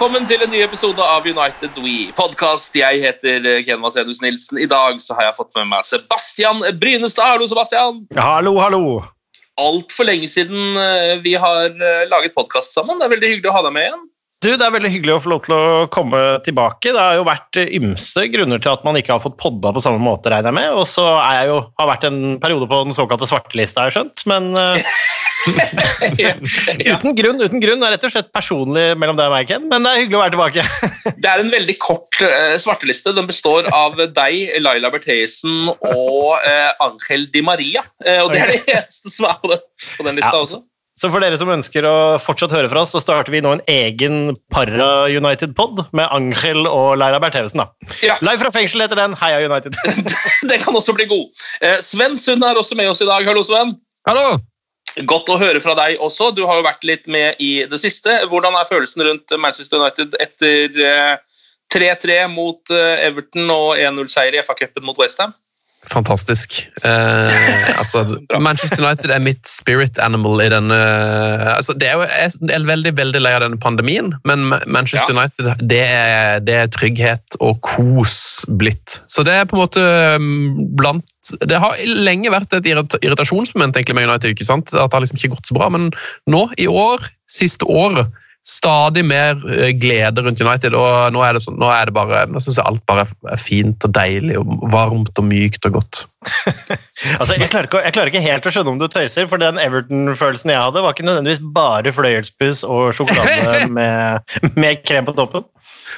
Velkommen til en ny episode av United We podcast. Jeg heter eh, Ken Vasenus Nilsen. I dag så har jeg fått med meg Sebastian Brynestad. Hallo, Sebastian. Hallo, hallo. Altfor lenge siden eh, vi har eh, laget podkast sammen. Det er veldig hyggelig å ha deg med igjen. Du, Det er veldig hyggelig å få lov til å komme tilbake. Det har jo vært eh, ymse grunner til at man ikke har fått podda på samme måte, regner jeg med. Og så har jeg jo, har vært en periode på den såkalte svartelista, har jeg skjønt. Men eh, Ja. uten grunn, uten grunn. Det er rett og slett personlig mellom deg og meg, Ken. Men det er hyggelig å være tilbake. Det er en veldig kort uh, svarteliste. Den består av deg, Laila Bertheussen og uh, Angel Di Maria. Uh, og det er det eneste som er på den, på den lista Ja. også. Så for dere som ønsker å fortsatt høre fra oss, så starter vi nå en egen Para-United-pod med Angel og Leira Bertheussen. Ja. Live fra fengsel heter den. Heia United. Den kan også bli god. Eh, Sven Sund er også med oss i dag. Hallo, Sven. Hallo! Godt å høre fra deg også. Du har jo vært litt med i det siste. Hvordan er følelsen rundt Manchester United etter eh, 3-3 mot eh, Everton og 1-0-seier i FA-cupen mot Westham? Fantastisk. Eh, altså, Manchester United er mitt spirit animal i denne altså, det er jo, Jeg er veldig veldig lei av denne pandemien, men Manchester Ja. United det er, det er trygghet og kos blitt. Så det er på en måte mm, blant Det har lenge vært et irritasjonsmoment egentlig med United. ikke sant? At det har liksom ikke gått så bra, men nå i år, siste året Stadig mer eh, glede rundt United, og nå er det, sånn, nå er det bare, nå synes jeg alt bare er fint og deilig og varmt og mykt og godt. Altså, jeg, klarer ikke, jeg klarer ikke helt å skjønne om du tøyser, for den Everton-følelsen jeg hadde, var ikke nødvendigvis bare fløyelspuss og sjokolade med, med krem på toppen.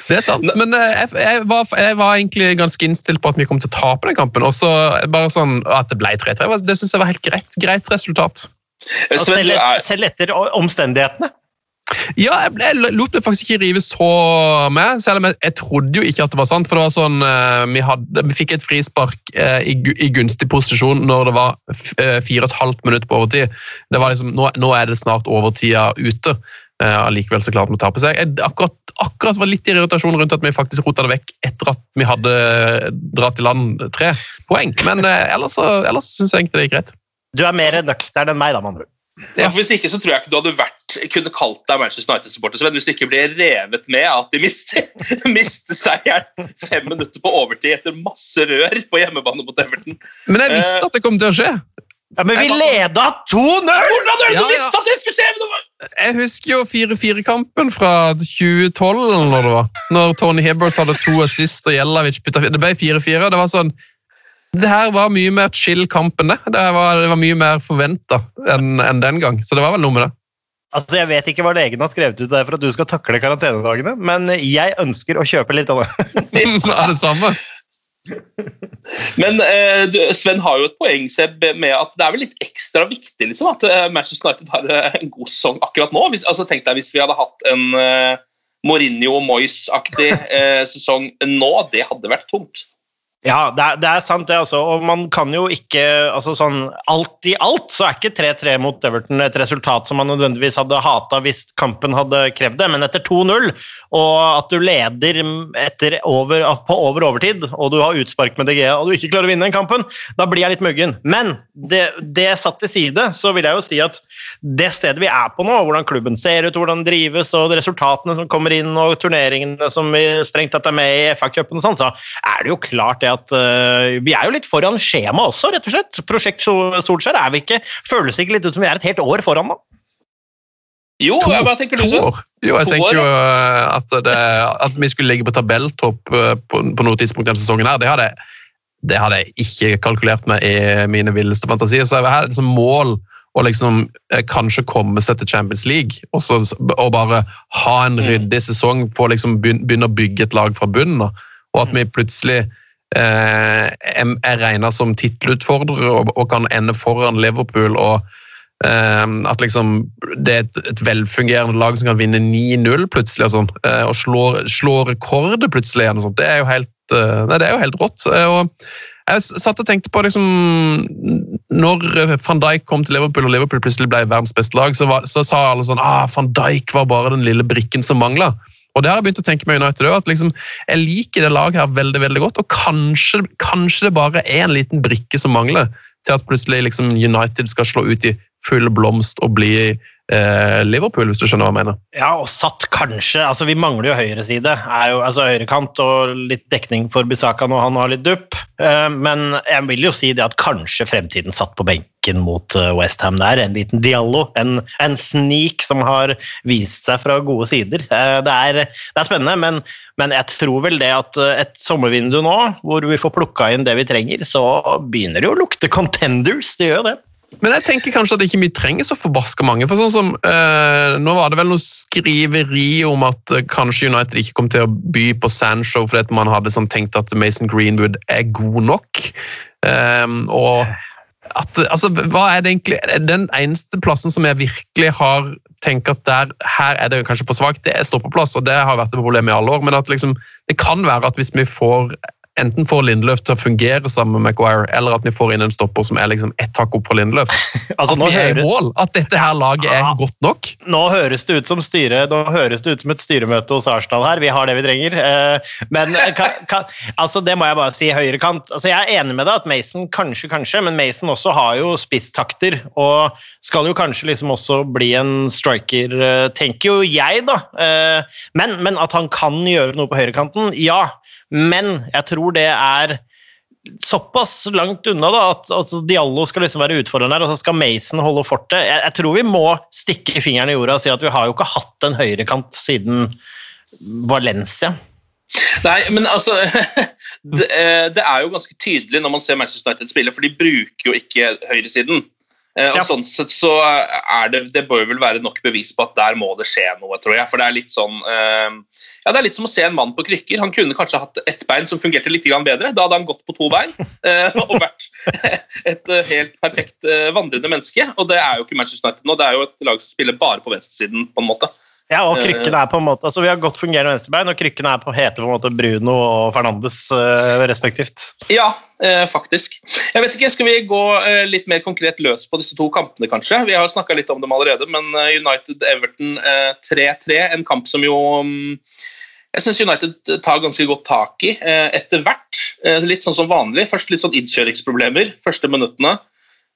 Det er sant, men eh, jeg, jeg, var, jeg var egentlig ganske innstilt på at vi kom til å tape den kampen. Og så bare sånn at det ble 3-3, det syns jeg var helt greit. Greit resultat. Eh, selv, selv etter omstendighetene. Ja, jeg, lot meg faktisk ikke rive så med, selv om jeg, jeg trodde jo ikke at det var sant. For det var sånn, eh, vi, hadde, vi fikk et frispark eh, i, i gunstig posisjon når det var eh, fire og et halvt minutt på overtid. Det var liksom, nå, nå er det snart overtida ute. Allikevel så klarte vi å tape. Så jeg akkurat, akkurat var litt i irritasjon rundt at vi faktisk rota det vekk etter at vi hadde dratt i land tre poeng. Men ellers, ellers syns jeg egentlig det gikk greit. Du er mer nøktern enn meg, da, med andre ord. Ja, for Hvis ikke så tror jeg ikke du hadde vært, kunne kalt deg Manchester United-supporter, Sven, hvis du ikke ble revet med at de mister, mister seieren fem minutter på overtid etter masse rør på hjemmebane mot Everton. Men jeg visste Eh, at det kom til å skje. Ja, men vi leda 2-0! Hvordan er det Ja, du visste at det skulle skje? Jeg husker jo 4-4-kampen fra 2012, eller når det var. Når Tony Hibbert hadde to assist og Jelavic putta Det ble 4-4. Det var sånn Det her var mye mer chill kamp enn det. Det var, det var mye mer forventa enn en den gang. Så det var vel noe med det. Altså, Jeg vet ikke hva legen har skrevet ut der for at du skal takle karantenedagene, men jeg ønsker å kjøpe litt av det. er det samme. Men eh, du, Sven har jo et poeng Seb, med at det er vel litt ekstra viktig liksom, at eh, Manchester United har eh, en god sesong akkurat nå. Hvis, altså, tenk deg hvis vi hadde hatt en eh, Mourinho og Moyes-aktig eh, sesong nå. Det hadde vært tungt. Ja, det er, det er sant det, altså. Og man kan jo ikke altså sånn Alt i alt så er ikke 3-3 mot Everton et resultat som man nødvendigvis hadde hata hvis kampen hadde krevd det, men etter 2-0, og at du leder etter over, på over overtid, og du har utspark med DG, og du ikke klarer å vinne den kampen, da blir jeg litt muggen. Men det, det satt til side, så vil jeg jo si at det stedet vi er på nå, hvordan klubben ser ut, hvordan den drives, og resultatene som kommer inn, og turneringene som vi strengt tatt er med i FA-cupen og sånn, så er det jo klart det at uh, vi er jo litt foran skjema også, rett og slett. Prosjekt Solskjær er vi ikke Føles ikke litt ut som vi er et helt år foran da? Jo, To- hva tenker du Sånn? så? Jo, jeg To tenker år, jo eh, at, det, at vi skulle ligge på tabelltopp eh, på, på noe tidspunkt denne sesongen her, det hadde, det hadde jeg ikke kalkulert med i mine villeste fantasier. Så jeg har liksom mål å liksom kanskje komme seg til Champions League og, så, og bare ha en ryddig sesong, få liksom begynne å bygge et lag fra bunnen. Og at vi plutselig er, er regna som tittelutfordrere og, kan ende foran Liverpool. og eh, at liksom det er et, velfungerende lag som kan vinne 9-0 plutselig og sånn, eh, og slå, slå rekorder plutselig og sånt. Det er jo helt, eh, nei, det er jo helt rått. Eh, og jeg satt og tenkte på liksom, Når eh, van Dijk kom til Liverpool og Liverpool plutselig ble verdens beste lag, så, var, så sa alle sånn ah, van Dijk var bare den lille brikken som mangla. Og det har jeg begynt å tenke med United òg. liksom, Jeg liker det laget her veldig veldig godt, og kanskje, kanskje det bare er en liten brikke som mangler til at plutselig liksom United skal slå ut i full blomst og bli eh, Liverpool, hvis du skjønner hva jeg mener. Ja, og satt kanskje altså Vi mangler jo høyreside, jo, altså høyrekant og litt dekning for Bisaka når han har litt dupp. Eh, Men jeg vil jo si det at kanskje fremtiden satt på benken mot Westham der. En liten Diallo, en, en sneak som har vist seg fra gode sider. Eh, Det er, det er spennende, men, men jeg tror vel det at eh, et sommervindu nå, hvor vi får plukka inn det vi trenger, så begynner det jo å lukte contenders. Det gjør jo det. Men jeg tenker kanskje at ikke vi trenger så forbaska mange. for sånn som, eh, Nå var det vel noe skriveri om at eh, kanskje United ikke kom til å by på Sancho fordi at man hadde sånn tenkt at Mason Greenwood er god nok. Eh, og at, altså, hva er det egentlig Den eneste plassen som jeg virkelig har tenkt at der, her er det kanskje for svakt, det er stoppeplass. og Det har vært et problem i alle år. Men at liksom, det kan være at hvis vi får enten får Lindeløf til å fungere sammen med Maguire, eller at vi får inn en stopper som er liksom ett hakk opp på Lindeløf. Altså, at vi er i mål, at dette her laget er Ja. godt nok. Nå høres det ut som styre, nå høres det ut som et styremøte hos Arsenal her. Vi har det vi trenger. Eh, Men eh, kan, kan, altså det må jeg bare si høyrekant. Altså jeg er enig med deg at Mason kanskje, kanskje, men Mason også har jo spisstakter. Og skal jo kanskje liksom også bli en striker, eh, tenker jo jeg, da. Men, men at han kan gjøre noe på høyrekanten, ja. Men jeg tror det er såpass langt unna da, at altså, Diallo skal liksom være utfordreren her, og så skal Mason holde fortet. Jeg, jeg tror vi må stikke fingeren i jorda og si at vi har jo ikke hatt en høyrekant siden Valencia. Nei, men altså det, eh, det er jo ganske tydelig når man ser Manchester United spille, for de bruker jo ikke høyresiden. Eh, og Ja. sånn sett så er det Det bør vel være nok bevis på at der må det skje noe, tror jeg. For det er litt sånn eh, Ja, det er litt som å se en mann på krykker. Han kunne kanskje hatt ett bein som fungerte litt bedre. Da hadde han gått på to bein eh, og vært et helt perfekt vandrende menneske. Og det er jo ikke Manchester United nå. Det er jo et lag som spiller bare på venstresiden, på en måte. Ja, og krykkene er på en måte, altså Vi har godt fungerende venstrebein, og krykkene er på, heter på en måte Bruno og Fernandes eh, respektivt. Ja, eh, faktisk. Jeg vet ikke, Skal vi gå eh, litt mer konkret løs på disse to kampene, kanskje? Vi har snakka litt om dem allerede, men eh, United-Everton eh, 3-3, en kamp som jo mm, jeg syns United tar ganske godt tak i eh, etter hvert. Eh, litt sånn som vanlig. Først litt sånn innkjøringsproblemer første minuttene.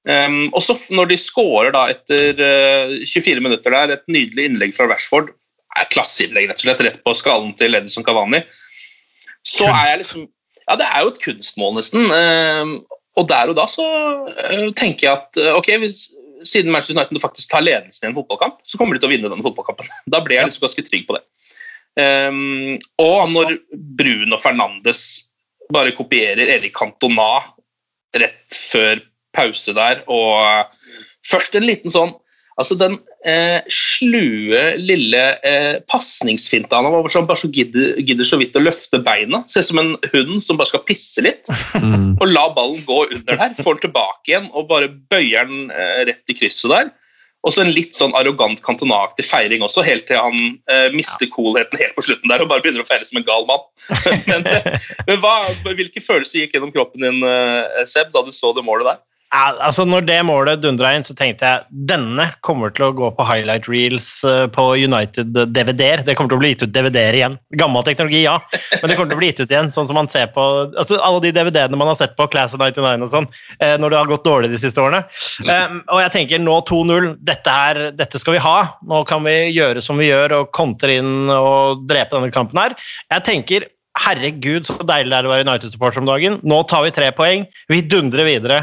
Um, og så når de scorer da etter uh, 24 minutter der, et nydelig innlegg fra Rashford, er klasseinnlegg rett og slett, rett på skallen til Edison Cavani, så er jeg liksom Ja, det er jo et kunstmål, nesten. Um, og der og da så uh, tenker jeg at eh, ok, hvis, siden Manchester United faktisk tar ledelsen i en fotballkamp, så kommer de til å vinne denne fotballkampen. Da ble jeg liksom ganske trygg på det. Um, og når Bruno Fernandes bare kopierer Erik Cantona rett før pause der, og først en liten sånn Altså den eh, slue, lille eh, pasningsfinta han har, hvor bare så gidder, gidder så vidt å løfte beina. Ser ut som en hund som bare skal pisse litt. Og la ballen gå under der, får den tilbake igjen og bare bøyer den eh, rett i krysset der. Og så en litt sånn arrogant kantonaktig feiring også, helt til han eh, mister coolheten helt på slutten der og bare begynner å feire som en gal mann. men men hva, hvilke følelser gikk gjennom kroppen din, eh, Seb, da du så det målet der? Altså når det målet dundra inn, så tenkte jeg denne kommer til å gå på highlight reels eh, på United DVD-er. Det kommer til å bli gitt ut DVD-er igjen. Gammel teknologi, ja, men det kommer til å bli gitt ut igjen. sånn som man ser på altså Alle de DVD-ene man har sett på Class of 99 og sånn, eh, når det har gått dårlig de siste årene. Um, og jeg tenker nå 2-0. Dette, her, dette skal vi ha. Nå kan vi gjøre som vi gjør og kontre inn og drepe denne kampen her. Jeg tenker Herregud, så deilig det er å være United-supporter om dagen. Nå tar vi tre poeng. Vi dundrer videre.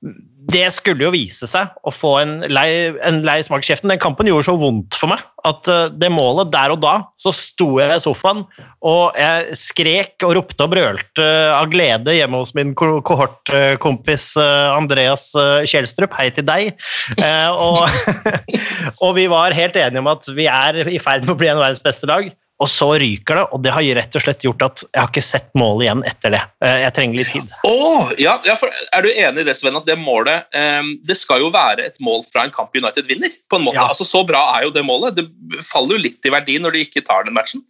Det skulle jo vise seg å få en lei, en lei smak i kjeften. Den kampen gjorde så vondt for meg at uh, det målet der og da, så sto jeg i sofaen og jeg skrek og ropte og brølte av glede hjemme hos min kohortkompis uh, Andreas Kjelstrup. Hei til deg. Eh, og, og vi var helt enige om at vi er i ferd med å bli en verdens beste lag. Og så ryker det, og det har rett og slett gjort at jeg har ikke sett målet igjen etter det. Eh, Jeg trenger litt tid. Åh, ja, ja, Er du enig i det, Sven, at det målet eh, Det skal jo være et mål fra en kamp United vinner? på en måte. Ja. Altså, Så bra er jo det målet. Det faller jo litt i verdi når de ikke tar den matchen.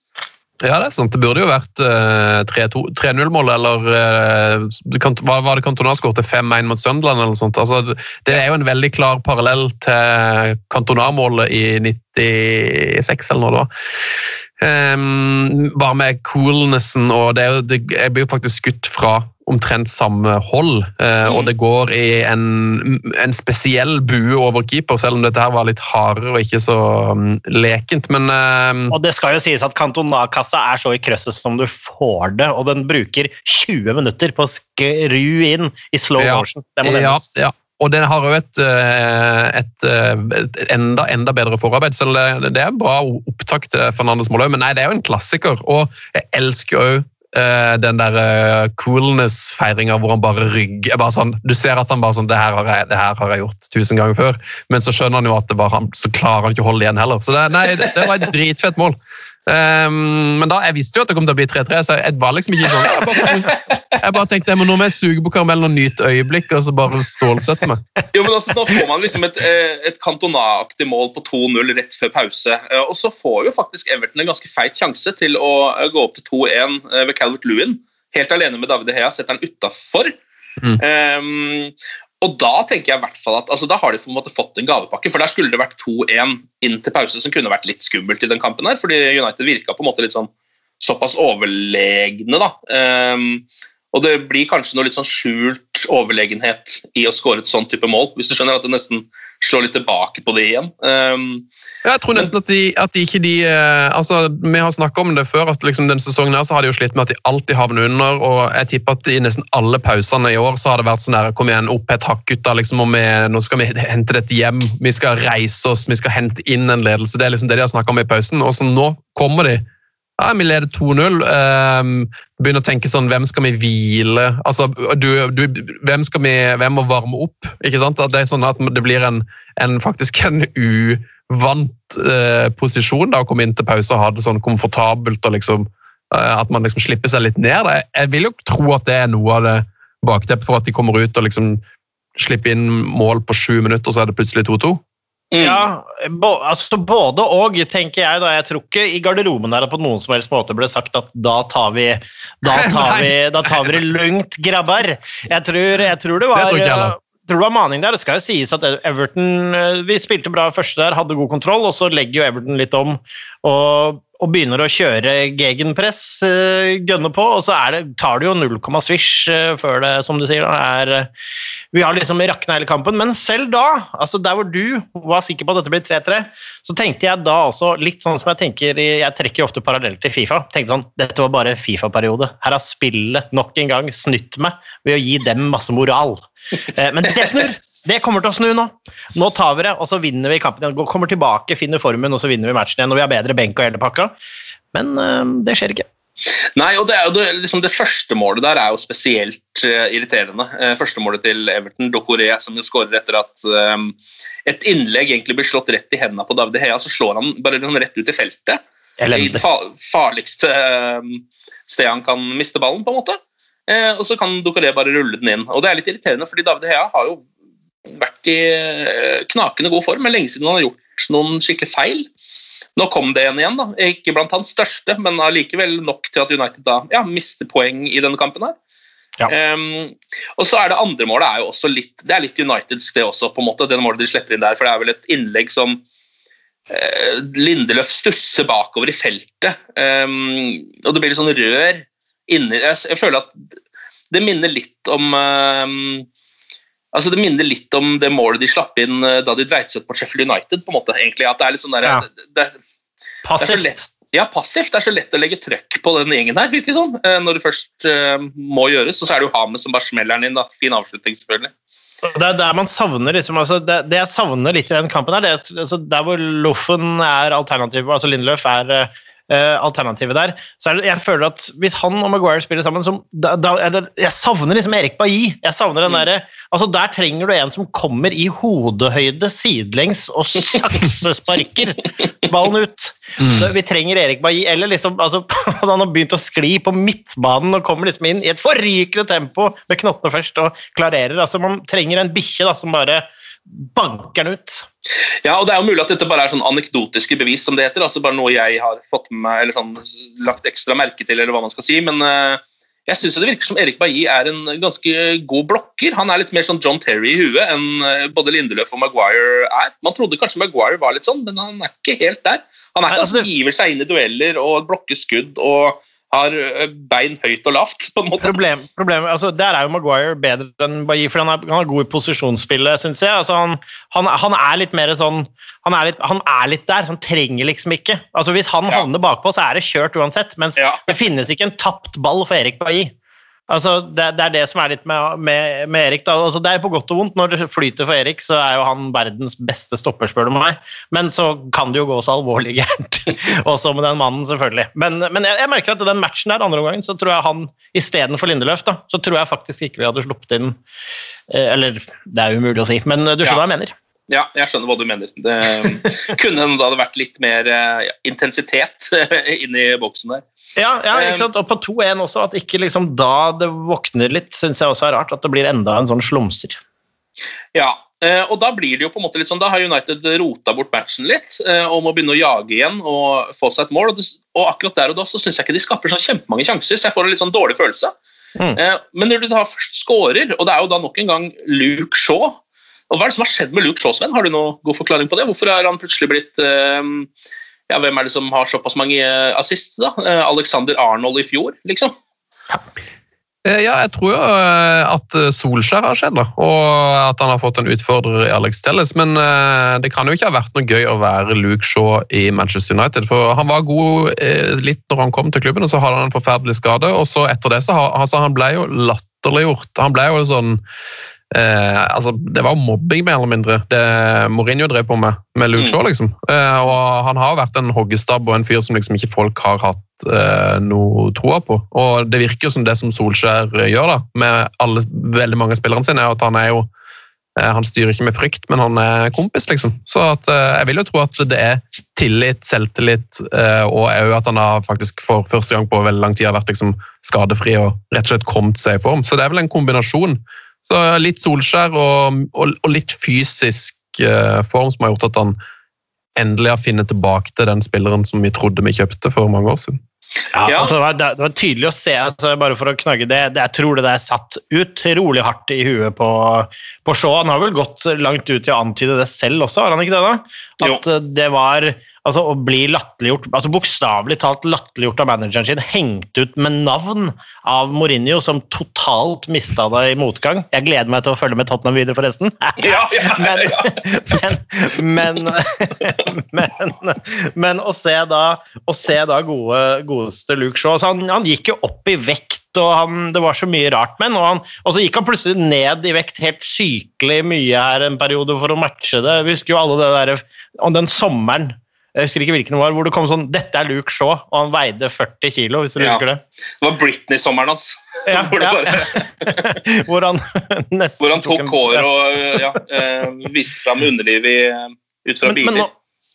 Ja, det er sant. Det burde jo vært uh, 3-2 3-0-mål, eller uh, var, var det Cantona skåret 5-1 mot Sunderland, eller sånt. Altså, det- er jo en veldig klar parallell til Cantona-målet i 96, eller noe det. Ehm, bare med coolnessen, og det det, jeg blir jo faktisk skutt fra omtrent samme hold, eh, og det går i en, en spesiell bue over keeper, selv om dette her var litt hardere og ikke så mm, lekent, men ehm, Og det skal jo sies at Cantona-kassa er så i krøsset som du får det, og den bruker 20 minutter på å skru inn i slow Ja. motion. Det må Ja, nevnes. ja. Og den har jo et, eh, et, eh, et enda, enda bedre forarbeid, så det, det er bra opptak til Fernandes mål. Men nei, det er jo en klassiker, og jeg elsker jo den der uh, coolness-feiringa hvor han bare rygger. Bare sånn, du ser at han bare sånn det her, har jeg, det her har jeg gjort tusen ganger før. Men så skjønner han jo at det bare, han, så klarer han ikke å holde igjen heller. Så det, nei, det, det var et dritfett mål. Ehm, men da, jeg visste jo at det kom til å bli 3-3, så jeg var liksom ikke sånn Jeg bare, jeg bare tenkte jeg må nå må jeg suge på karamellen og nyte øyeblikket, og så bare stålsette meg. Jo, men altså, Nå får man liksom et, eh, et Cantona-aktig mål på 2-0 rett før pause. eh, Og så får jo faktisk Everton en ganske feit sjanse til å eh, gå opp til 2-1 eh, ved Calvert Lewin. Helt alene med David Hea, setter han utafor. Mm. Og da tenker jeg i hvert fall at altså, da har de på en måte fått en gavepakke, for der skulle det vært 2-1 inn til pause, som kunne vært litt skummelt i den kampen her, fordi United virka på en måte litt sånn såpass overlegne, da. Um, og det blir kanskje noe litt sånn skjult overlegenhet i å skåre et sånn type mål, hvis du skjønner at det nesten slår litt tilbake på det igjen. Ehm, Jeg tror nesten at de, at de ikke de eh, altså Vi har snakka om det før, at liksom denne sesongen her så har de jo slitt med at de alltid havner under. og Jeg tipper at i nesten alle pausene i år så har det vært sånn der Kom igjen, opp et hakk, gutta. Liksom, og nå skal vi hente dette hjem. Vi skal reise oss, vi skal hente inn en ledelse. Det er liksom det de har snakka om i pausen. Og så nå kommer de. Ja, Vi leder 2-0. Um, begynner å tenke sånn Hvem skal vi hvile? Altså, du, du, hvem, skal vi, hvem må varme opp? Ikke sant? At det er sånn at det blir en, en faktisk en uvant uh, posisjon da, å komme inn til pause og ha det sånn komfortabelt. og liksom uh, At man liksom slipper seg litt ned. Jeg, jeg vil jo tro at det er noe av det bakteppet for at de kommer ut og liksom slipper inn mål på sju minutter, og så er det plutselig 2-2. Mm. Ja, altså både og, tenker jeg. da Jeg tror ikke i garderoben der på noen som helst måte ble sagt at da tar vi Da tar vi, da tar vi det lugnt, grabber. Jeg tror, jeg tror det var Det tror jeg tror det var maning der. Det skal jo sies at Everton eh, Vi spilte bra første der, hadde god kontroll, og så legger jo Everton litt om og, og begynner å kjøre gegenpress, uh, gønne på, og så det, tar det jo 0, svisj eh, før det, som du sier, er eh, Vi har liksom rakna hele kampen, men selv da, altså der hvor du var sikker på at dette blir 3-3, så tenkte jeg da også, litt sånn som jeg tenker Jeg trekker jo ofte parallelt til Fifa. tenkte sånn, Dette var bare Fifa-periode. Her har spillet nok en gang snytt meg ved å gi dem masse moral. Eh, Men det snur! Det kommer til å snu nå. Nå tar vi det, og så vinner vi kampen igjen. Kommer tilbake, finner formen, og så vinner vi matchen igjen. Og vi har bedre benk og hele pakka. Men eh, det skjer ikke. Nei, og det, er jo det, liksom det første målet der er jo spesielt uh, irriterende. Uh, første målet til Everton, Dokoré, som jo skårer etter at eh, et innlegg egentlig blir slått rett i hendene på David Hea, så slår han bare liksom rett ut i feltet. I Elendig. det fa farligste eh, stedet han kan miste ballen, på en måte. Uh, og så kan Dokoré bare rulle den inn. Og det er litt irriterende, fordi David Hea har jo vært i eh, knakende god form. Det er lenge siden han har gjort noen skikkelig feil. Nå kom det en igjen, da. ikke blant hans største, men allikevel nok til at United da ja, mister poeng i denne kampen. her. Ja. Um, og så er Det andre målet er jo også litt det er litt Uniteds, det også. på en måte, det målet de slipper inn der, for Det er vel et innlegg som uh, Lindeløf stusser bakover i feltet. Um, og det blir litt sånn rør inni jeg, jeg føler at det minner litt om um, altså Det minner litt om det målet de slapp inn eh, da de dreit seg ut mot Sheffield United. på en måte, egentlig, at Det er litt sånn der, Ja. det, det, det er så Passivt. lett, ja, passivt. Det er så lett å legge trøkk på den gjengen her, virker det som. eh, Når det først uh, må gjøres. Og så er det jo Hames som bare smeller den inn. da. Fin avslutning, selvfølgelig. Det er der man savner liksom, altså det, det jeg savner litt i den kampen, her, det er altså der hvor Loffen er alternativet, altså Lindløf er eh, alternativet der. så det, Jeg føler at hvis han og Maguire spiller sammen så, da, da det, Jeg savner liksom Erik Bailly. Jeg savner den der, altså Der trenger du en som kommer i hodehøyde sidelengs og saksesparker ballen ut. Så Vi trenger Erik Bailly. Eller liksom altså, Han har begynt å skli på midtbanen og kommer liksom inn i et forrykende tempo med knottene først og klarerer. altså Man trenger en bikkje som bare banker den ut. Ja, og Det er jo mulig at dette bare er sånn anekdotiske bevis, som det heter. altså Bare noe jeg har fått med meg, eller sånn, lagt ekstra merke til, eller hva man skal si. Men uh, jeg syns det virker som Erik Bailly er en ganske god blokker. Han er litt mer sånn John Terry i huet enn eh, både Lindeløf og Maguire er. Man trodde kanskje Maguire var litt sånn, men han er ikke helt der. Han er ikke altså det... seg inn i dueller og blokker skudd og har eh, bein høyt og lavt, på en måte. Problem, problem, altså Der er jo Maguire bedre enn Bailly, for han er, han er god i posisjonsspillet, syns jeg. Altså han, han, han er litt mer sånn han er, litt, han er litt der, så han trenger liksom ikke. Altså Hvis han Ja. havner bakpå, så er det kjørt uansett. Mens Ja. det finnes ikke en tapt ball for Erik Bailly. Altså, det, det er det som er litt med, med, med Erik. Altså, det er på godt og vondt. Når det flyter for Erik, så er jo han verdens beste stopper, spør du meg. Men så kan det jo gå så alvorlig gærent, også med den mannen, selvfølgelig. Men, men jeg, jeg merker at den matchen der, andre omgangen, så tror jeg han istedenfor Lindeløf, da, så tror jeg faktisk ikke vi hadde sluppet inn eh, Eller det er umulig å si, men du skjønner Ja. hva jeg mener. Ja, jeg skjønner hva du mener. Det kunne da det hadde vært litt mer eh, ja, intensitet inni boksen der. Ja, ja Eh, ikke sant? og på 2-1 også, at ikke liksom da det våkner litt, syns jeg også er rart. At det blir enda en sånn slumser. Ja, eh, og da blir det jo på en måte litt sånn, da har United rota bort matchen litt eh, og må begynne å jage igjen og få seg et mål. Og, akkurat der og da så syns jeg ikke de skaper så kjempemange sjanser, så jeg får en litt sånn dårlig følelse. Mm. Eh, Men når du da først scorer, og det er jo da nok en gang Luke Shaw og Hva er det som har skjedd med Luke Shaw, Sven? Har du noen god forklaring på det? Hvorfor er han plutselig blitt eh, ja, Hvem er det som har såpass mange eh, assist? da? Eh, Alexander Arnold i fjor, liksom? Ja, jeg tror jo at Solskjær har skjedd, da, og at han har fått en utfordrer i Alex Telles. Men det kan jo ikke ha vært noe gøy å være Luke Shaw i Manchester United. For han var god litt når han kom til klubben, og så hadde han en forferdelig skade. Og så etter det så har, altså, han ble jo latterliggjort. Han ble jo sånn eh, altså, Det var mobbing, mer eller mindre, det Mourinho drev på med, med Luke Mm. Shaw. liksom. Eh, og han har vært en hoggestab og en fyr som liksom ikke folk har hatt eh, noe troa på. Og det virker jo som det som Solskjær eh, gjør da, med alle, veldig mange spillerne sine, er at han er jo eh, han styrer ikke med frykt, men han er kompis, liksom. Så at, eh, jeg vil jo tro at det er tillit, selvtillit, og òg at han har faktisk for første gang på veldig lang tid har vært liksom skadefri og rett og slett kommet seg i form. Så det er vel en kombinasjon. Så litt Solskjær og, og, og litt fysisk eh, form som har gjort at han endelig har funnet tilbake til den spilleren som vi trodde vi kjøpte for mange år siden. Ja, Ja. Altså, det, var, det var tydelig å se, altså, bare for å knagge det, det Jeg tror det der satt utrolig hardt i huet på, på Shaw. Han har vel gått langt ut i å antyde det selv også, har han ikke det? da? At jo. det var altså, å bli latterliggjort altså Bokstavelig talt latterliggjort av manageren sin, hengt ut med navn av Mourinho, som totalt mista det i motgang. Jeg gleder meg til å følge med Tottenham videre, forresten. Ja, ja, men, ja. men, men, men, men å se da, å se da gode, godeste Luke Shaw så han, han gikk jo opp i vekt, og han, det var så mye rart med ham. Og, han- og så gikk han plutselig ned i vekt helt sykelig mye her en periode for å matche det. Vi husker jo alle det der, og den sommeren jeg husker ikke hvilken det var, hvor det kom sånn 'Dette er Luke Shaw', og han veide 40 kilo, hvis du Ja. husker det. Det var Britney-sommeren hans. Ja, hvor, ja. bare, hvor han hvor han tok en- hår og ja, eh, viste fram underlivet ut fra men, men, nå,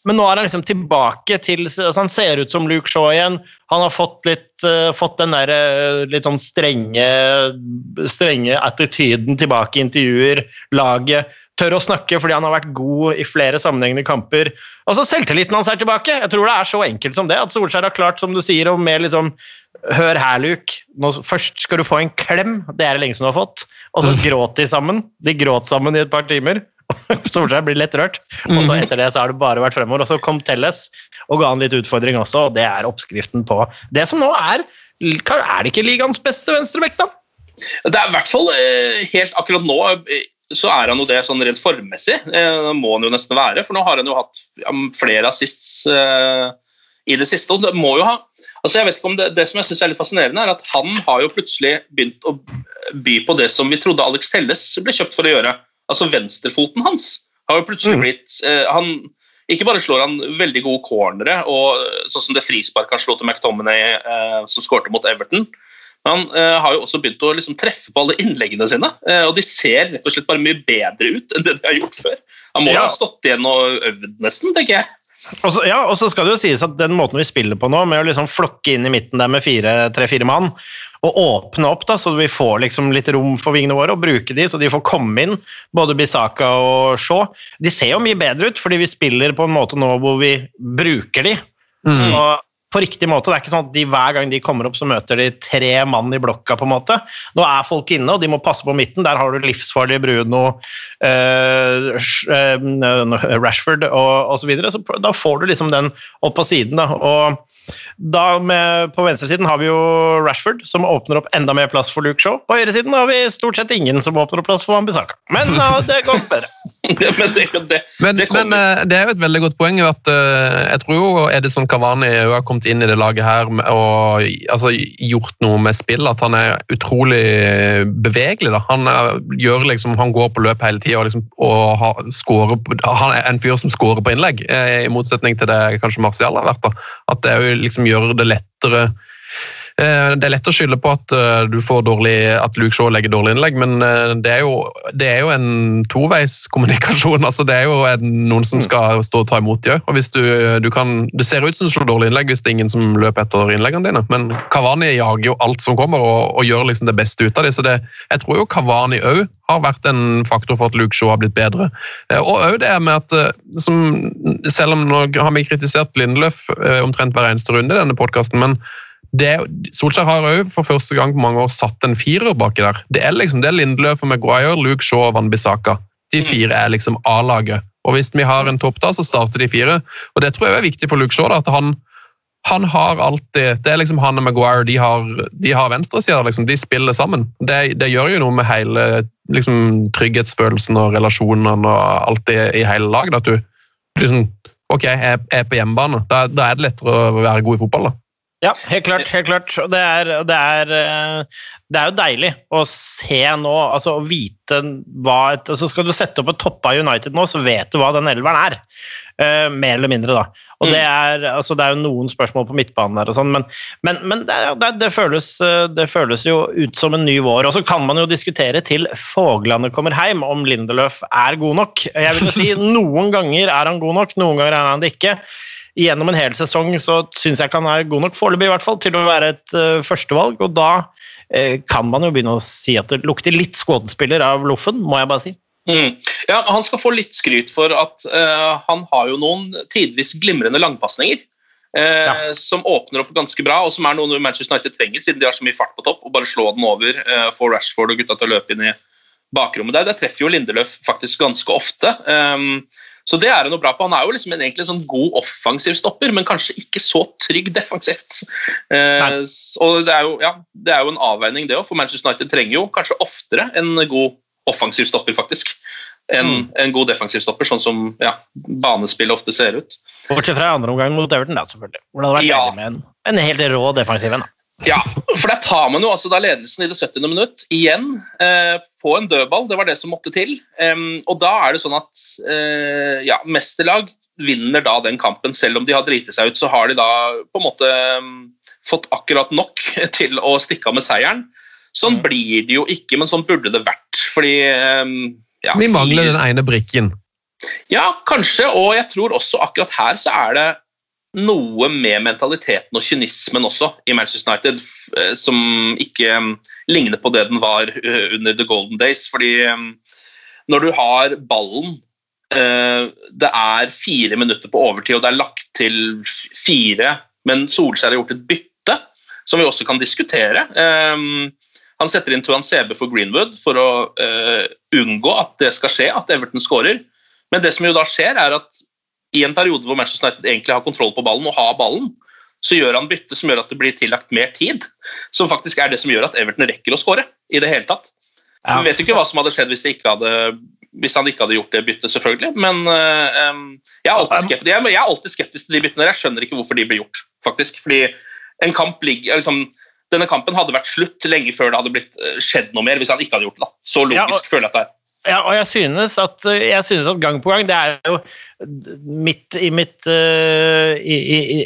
men nå er han liksom tilbake til altså Han ser ut som Luke Shaw igjen. Han har fått litt uh, fått den der eh, litt sånn strenge strenge attityden tilbake i intervjuer. Laget tør å snakke fordi han har vært god i flere sammenhengende kamper. Altså Selvtilliten hans er tilbake. Jeg tror det er så enkelt som det. At Solskjær har klart, som du sier, og med liksom Hør her, Luke. Nå, først skal du få en klem. Det er det lenge som du har fått. Og så gråt de sammen. De gråt sammen i et par timer. Solskjær blir lett rørt. Og så etter det så har det bare vært fremover. Og så kom Telles og ga han litt utfordring også, og det er oppskriften på det som nå er Er det ikke ligaens beste venstrebekk, da? Det er i hvert fall eh, helt akkurat nå eh, så er han jo det sånn rent formmessig. Eh, må han jo nesten være, for nå har han jo hatt flere assists eh, i det siste. og det må jo ha altså jeg vet ikke om Det, det som jeg synes er litt fascinerende, er at han har jo plutselig begynt å by på det som vi trodde Alex Telles ble kjøpt for å gjøre. Altså venstrefoten hans har jo plutselig blitt eh, han, Ikke bare slår han veldig gode cornere, og sånn som det frisparket han slo til McTominay eh, som skårte mot Everton. Han eh, har jo også begynt å liksom, treffe på alle innleggene sine, eh, og de ser rett og slett bare mye bedre ut enn det de har gjort før. Han må Ja. ha stått igjen og øvd nesten, tenker jeg. Og så, ja, og så skal det jo sies at den måten vi spiller på nå, med å liksom flokke inn i midten der med tre-fire mann, og åpne opp da, så vi får liksom litt rom for vingene våre, og bruke de så de får komme inn, både Bisaka og Shaw. De ser jo mye bedre ut, fordi vi spiller på en måte nå hvor vi bruker de. Og på riktig måte. Det er ikke sånn at de hver gang de kommer opp, så møter de tre mann i blokka. på en måte. Nå er folk inne, og de må passe på midten. Der har du livsfarlige Bruno, eh, eh, Rashford og osv. Så, videre. så da får du liksom den opp på siden. da, og da med, På venstresiden har vi jo Rashford, som åpner opp enda mer plass for Luke Shaw. På høyresiden har vi stort sett ingen som åpner opp plass for Wambisaka. Men ja, det går bedre. men det, det, Men, det men eh, det er jo et veldig godt poeng at uh, jeg tror jo Edison Cavani har kommet inn i det laget her og altså, gjort noe med spill. At han er utrolig bevegelig. Da. Han, er, gjør liksom, han går på løp hele tida og, liksom, og har, scorer han er en fyr som scorer på innlegg, eh, i motsetning til det kanskje Martial har vært. Da. At det er jo liksom gjøre det lettere Det er lett å skylde på at eh, du får dårlig, at Luke Shaw legger dårlig innlegg, men eh, det er jo, det er jo en toveiskommunikasjon. altså Det er jo en, noen som skal stå og ta imot de òg. Du, du kan, det ser ut som du slår dårlig innlegg hvis det er ingen som løper etter innleggene dine, men Kavani jager jo alt som kommer og, og gjør liksom det beste ut av det. så det, Jeg tror jo Kavani òg har vært en faktor for at Luke Shaw har blitt bedre. Eh, Og òg det med at eh, som, Selv om nå har vi kritisert Lindeløf eh, omtrent hver eneste runde i denne podkasten, men det, Solskjær har òg for første gang på mange år satt en firer baki der. Det er liksom det er Lindeløf og Maguire, Luke Shaw og Van Bissaka. De fire er liksom A-laget. Og Hvis vi har en topp da, så starter de fire. Og Det tror jeg er viktig for Luke Shaw. da, at han, han har alltid Det er liksom han og Maguire, de har, de har venstresida. Liksom, de spiller sammen. Det, det gjør jo noe med hele liksom, trygghetsfølelsen og relasjonene og alt det i hele laget. At du liksom Ok, jeg er på hjemmebane. Da, da er det lettere å være god i fotball. da. Ja, helt klart. helt klart. Og det er, det, er, eh, det er jo deilig å se nå, altså å vite hva et altså Skal du sette opp et toppa United nå, så vet du hva den elveren er. Uh, mer eller mindre, da. Og det er, altså, det er jo noen spørsmål på midtbanen der og sånn, men, men, men det, det, det, føles, eh, det føles jo ut som en ny vår. Og så kan man jo diskutere til Foglandet kommer hjem om Lindeløf er god nok. Jeg vil jo si noen ganger er han god nok, noen ganger er han det ikke gjennom en hel sesong så syns jeg ikke han er god nok, foreløpig i hvert fall, til å være et uh, førstevalg. Og da uh, kan man jo begynne å si at det lukter litt skuespiller av loffen, må jeg bare si. Mm. Ja, Han skal få litt skryt for at uh, han har jo noen tidvis glimrende langpasninger. eh, Som åpner opp ganske bra, og som er noe Manchester United trenger, siden de har så mye fart på topp. og Bare slå den over, få Rashford og gutta til å løpe inn i bakrommet der. Der treffer jo Lindeløf faktisk ganske ofte. Um, så det er han noe bra på. Han er jo liksom en, egentlig en sånn god offensiv stopper, men kanskje ikke så trygg defensivt. Eh, og det er, jo, ja, det er jo en avveining, det òg, for Manchester United trenger jo kanskje oftere en god offensiv stopper, faktisk. En, en god defensiv stopper, sånn som ja, banespillet ofte ser ut. Bortsett fra andre omgang mot Everton, da, selvfølgelig. Hvor det hadde vært Ja. med en, en helt rå defensiv en. da. Ja, for der tar man jo altså da ledelsen i det 70. minutt igjen eh, på en dødball. Det var det som måtte til. Em, og da er det sånn at eh, ja, mesterlag vinner da den kampen. Selv om de har driti seg ut, så har de da på en måte fått akkurat nok til å stikke av med seieren. Sånn blir det jo ikke, men sånn burde det vært. Fordi em, ja, Vi mangler den ene brikken. ja, kanskje, og jeg tror også akkurat her så er det noe med mentaliteten og kynismen også i Manchester United eh, som ikke mm, ligner på det den var eh, under The Golden Days. fordi mm, når du har ballen eh, Det er fire minutter på overtid, og det er lagt til fire, men Solskjær har gjort et bytte, som vi også kan diskutere. Han setter inn Tuan Sebe for Greenwood for å unngå at det skal skje, at Everton skårer. Men det som jo da skjer, er at i en periode hvor Manchester United egentlig har kontroll på ballen og har ballen, så gjør han bytte som gjør at det blir tillagt mer tid. Som faktisk er det som gjør at Everton rekker å skåre i det hele tatt. Ja. Vi vet jo ikke hva som hadde skjedd hvis, hadde, hvis han ikke hadde gjort det byttet, selvfølgelig. Men eh, jeg, er skeptisk, jeg, jeg er alltid skeptisk til de byttene. Jeg skjønner ikke hvorfor de blir gjort, faktisk. Fordi en kamp ligger liksom, Denne kampen hadde vært slutt lenge før det hadde blitt eh, skjedd noe mer hvis han ikke hadde gjort det. da. Så logisk Ja, og- føler jeg at det er. Ja, og jeg synes, at, jeg synes at gang på gang Det er jo midt i mitt eh, i, i, i,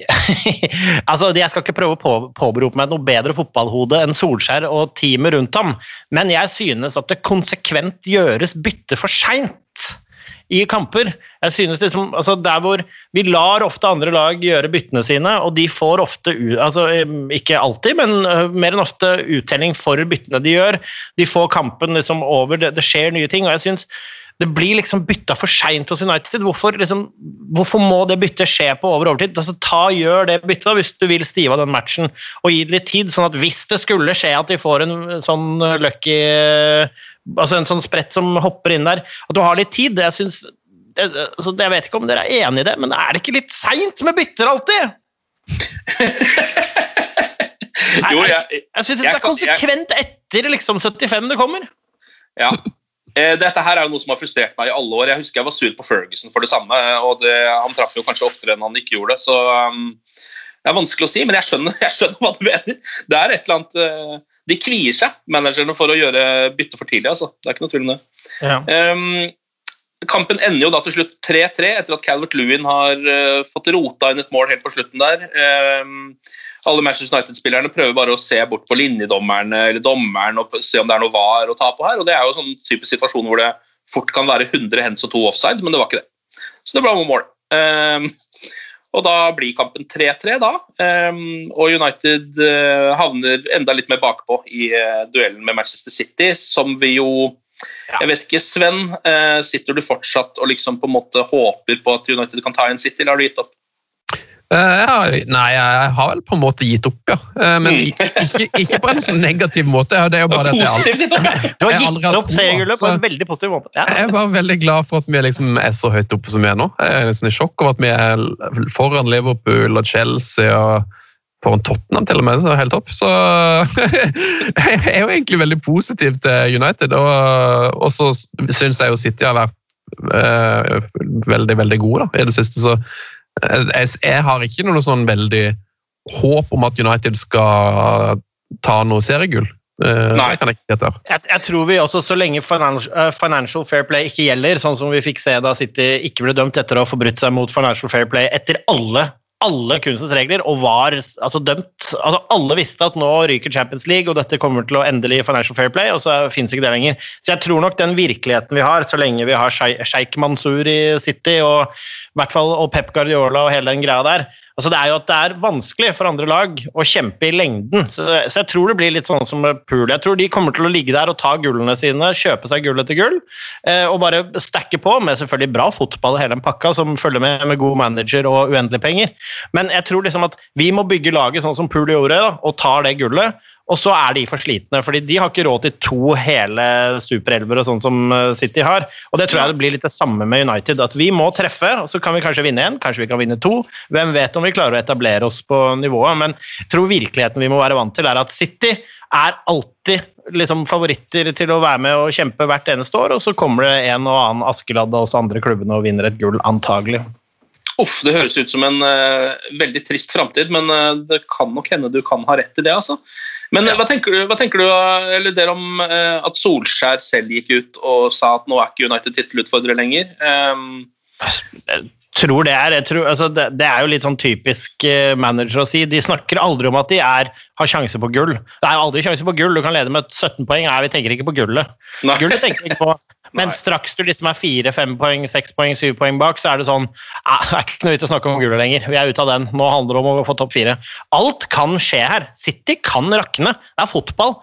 Altså, Jeg skal ikke prøve å på, påberope meg noe bedre fotballhode enn Solskjær og teamet rundt ham, men jeg synes at det konsekvent gjøres bytte for seint i kamper. Jeg synes liksom, altså Der hvor vi lar ofte andre lag gjøre byttene sine, og de får ofte altså Ikke alltid, men mer enn ofte uttelling for byttene de gjør. De får kampen liksom over, det, det skjer nye ting. og jeg synes det blir liksom bytta for seint hos United. Hvorfor, liksom, hvorfor må det byttet skje på over overtid? Altså, ta Gjør det byttet hvis du vil stive av den matchen, og gi det litt tid. sånn at Hvis det skulle skje at de får en sånn lucky altså en sånn spredt som hopper inn der, at du har litt tid. Jeg, synes, jeg, altså, jeg vet ikke om dere er enig i det, men er det ikke litt seint med bytter alltid? Jo, jeg, Jeg syns det Jeg er konsekvent etter liksom 75 det kommer. Ja. Eh, Dette her er jo noe som har frustrert meg i alle år. Jeg husker jeg var sur på Ferguson for det samme. og det, Han traff jo kanskje oftere enn han ikke gjorde. så um, Det er vanskelig å si, men jeg skjønner, jeg skjønner hva du mener. Det er et eller annet uh, De kvier seg, managerne, for å gjøre bytte for tidlig. altså. Det er ikke noe tvil om det. Ja. Um, kampen ender jo da til slutt 3-3 etter at Calvert Lewin har uh, fått rota inn et mål helt på slutten der. Um, alle Manchester United-spillerne prøver bare å se bort på linjedommerne eller dommeren og se om det er noe var å ta på her. og Det er jo sånn typisk situasjon hvor det fort kan være 100 hands og to offside, men det var ikke det. Så det ble mål. Um, og da blir kampen 3-3, da. Um, og United uh, havner enda litt mer bakpå i uh, duellen med Manchester City, som vi jo Jeg vet ikke, Sven. uh, sitter du fortsatt og liksom på en måte håper på at United kan ta igjen City, eller har du gitt opp? Eh, ja, nei, jeg har vel på en måte gitt opp, ja. Eh, men Mm. ikke, ikke, ikke på en sånn negativ måte. Det er jo bare det at jeg aldri, ja. Du har gitt opp seriegullet på en veldig positiv måte. Ja. jeg er bare veldig glad for at vi liksom er så høyt oppe som vi er nå. Jeg er nesten i sjokk over at vi er foran Liverpool og Chelsea og foran Tottenham til og med. så det er helt topp. Så jeg er jo egentlig veldig positiv til United, og, og så syns jeg jo City har vært eh, veldig, veldig gode da, i det siste. Så jeg, jeg har ikke noe sånn veldig håp om at United skal ta noe seriegull. Eh, Nei. kan jeg. Jeg, jeg tror vi også, så lenge financial, eh, financial fair play ikke gjelder, sånn som vi fikk se da City ikke ble dømt etter å ha forbrutt seg mot financial fair play etter alle alle kunstens regler og var altså, dømt altså Alle visste at nå ryker Champions League, og dette kommer til å endelig financial fair play, og så fins ikke det lenger. Så jeg tror nok den virkeligheten vi har, så lenge vi har Shei- Sheikh Mansour i City og, i hvert fall, og Pep Guardiola og hele den greia der altså Det er jo at det er vanskelig for andre lag å kjempe i lengden. Så, så jeg tror det blir litt sånn som Pool. Jeg tror de kommer til å ligge der og ta gullene sine, kjøpe seg gull etter gull, eh, og bare stacke på med selvfølgelig bra fotball og hele den pakka som følger med med god manager og uendelige penger. Men jeg tror liksom at vi må bygge laget sånn som Pool gjorde, da, og tar det gullet. Og så er de for slitne, fordi de har ikke råd til to hele superelver og sånn som eh, City har. Og det tror jeg det blir litt det samme med United. At vi må treffe, og så kan vi kanskje vinne én, kanskje vi kan vinne to. Hvem vet om vi klarer å etablere oss på nivået. Men jeg tror virkeligheten vi må være vant til, er at City er alltid liksom favoritter til å være med og kjempe hvert eneste år, og så kommer det en og annen Askeladd og også andre klubbene og vinner et gull, antagelig. Uff, det høres ut som en uh, veldig trist framtid, men uh, det kan nok hende du kan ha rett i det. altså. Men ja. hva tenker du, hva tenker du eh, eller dere om uh, at Solskjær selv gikk ut og sa at nå er ikke United tittelutfordrer lenger? Um, Jeg tror det er, jeg tror, altså det, det er jo litt sånn typisk eh, manager å si. De snakker aldri om at de er, har sjanse på gull. Det er aldri sjanse på gull. Du kan lede med 17 poeng. Nei, vi tenker ikke på gullet. Nei. Gullet tenker vi ikke på. Men straks du liksom er fire, fem poeng, seks poeng, syv poeng bak, så er det sånn Det er ikke noe vits å snakke om gullet lenger. Vi er ute av den. Nå handler det om å få topp fire. Alt kan skje her. City kan rakne. Det er fotball.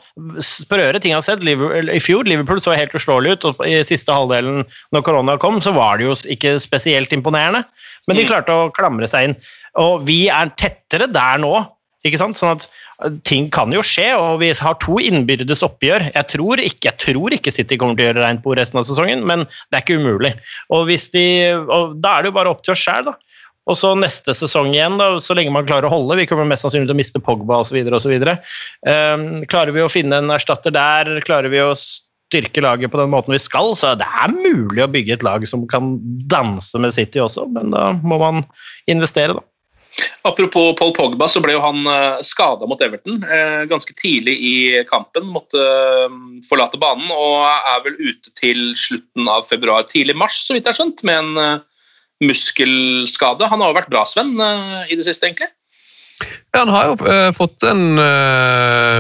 Sprøere ting jeg har sett. I fjor Liverpool så helt uslåelig ut, og i siste halvdelen når korona kom, så var det jo ikke spesielt imponerende. Men de klarte å klamre seg inn. Og vi er tettere der nå. Ikke sant? Sånn at ting kan jo skje, og vi har to innbyrdes oppgjør. Jeg tror ikke, jeg tror ikke City kommer til å gjøre rent bord resten av sesongen, men det er ikke umulig. Og, de, og Da er det jo bare opp til oss sjæl, da. Og så neste sesong igjen, da, så lenge man klarer å holde. Vi kommer mest sannsynlig til å miste Pogba osv. Um, klarer vi å finne en erstatter der, klarer vi å styrke laget på den måten vi skal, så det er mulig å bygge et lag som kan danse med City også, men da må man investere, da. Apropos Paul Pogba, så ble jo han eh, skada mot Everton eh, ganske tidlig i kampen. Måtte eh, forlate banen og er vel ute til slutten av februar, tidlig mars, så vidt jeg har skjønt, med en muskelskade. Han har jo vært bra, Sven, i det siste, egentlig? Ja, han har jo fått en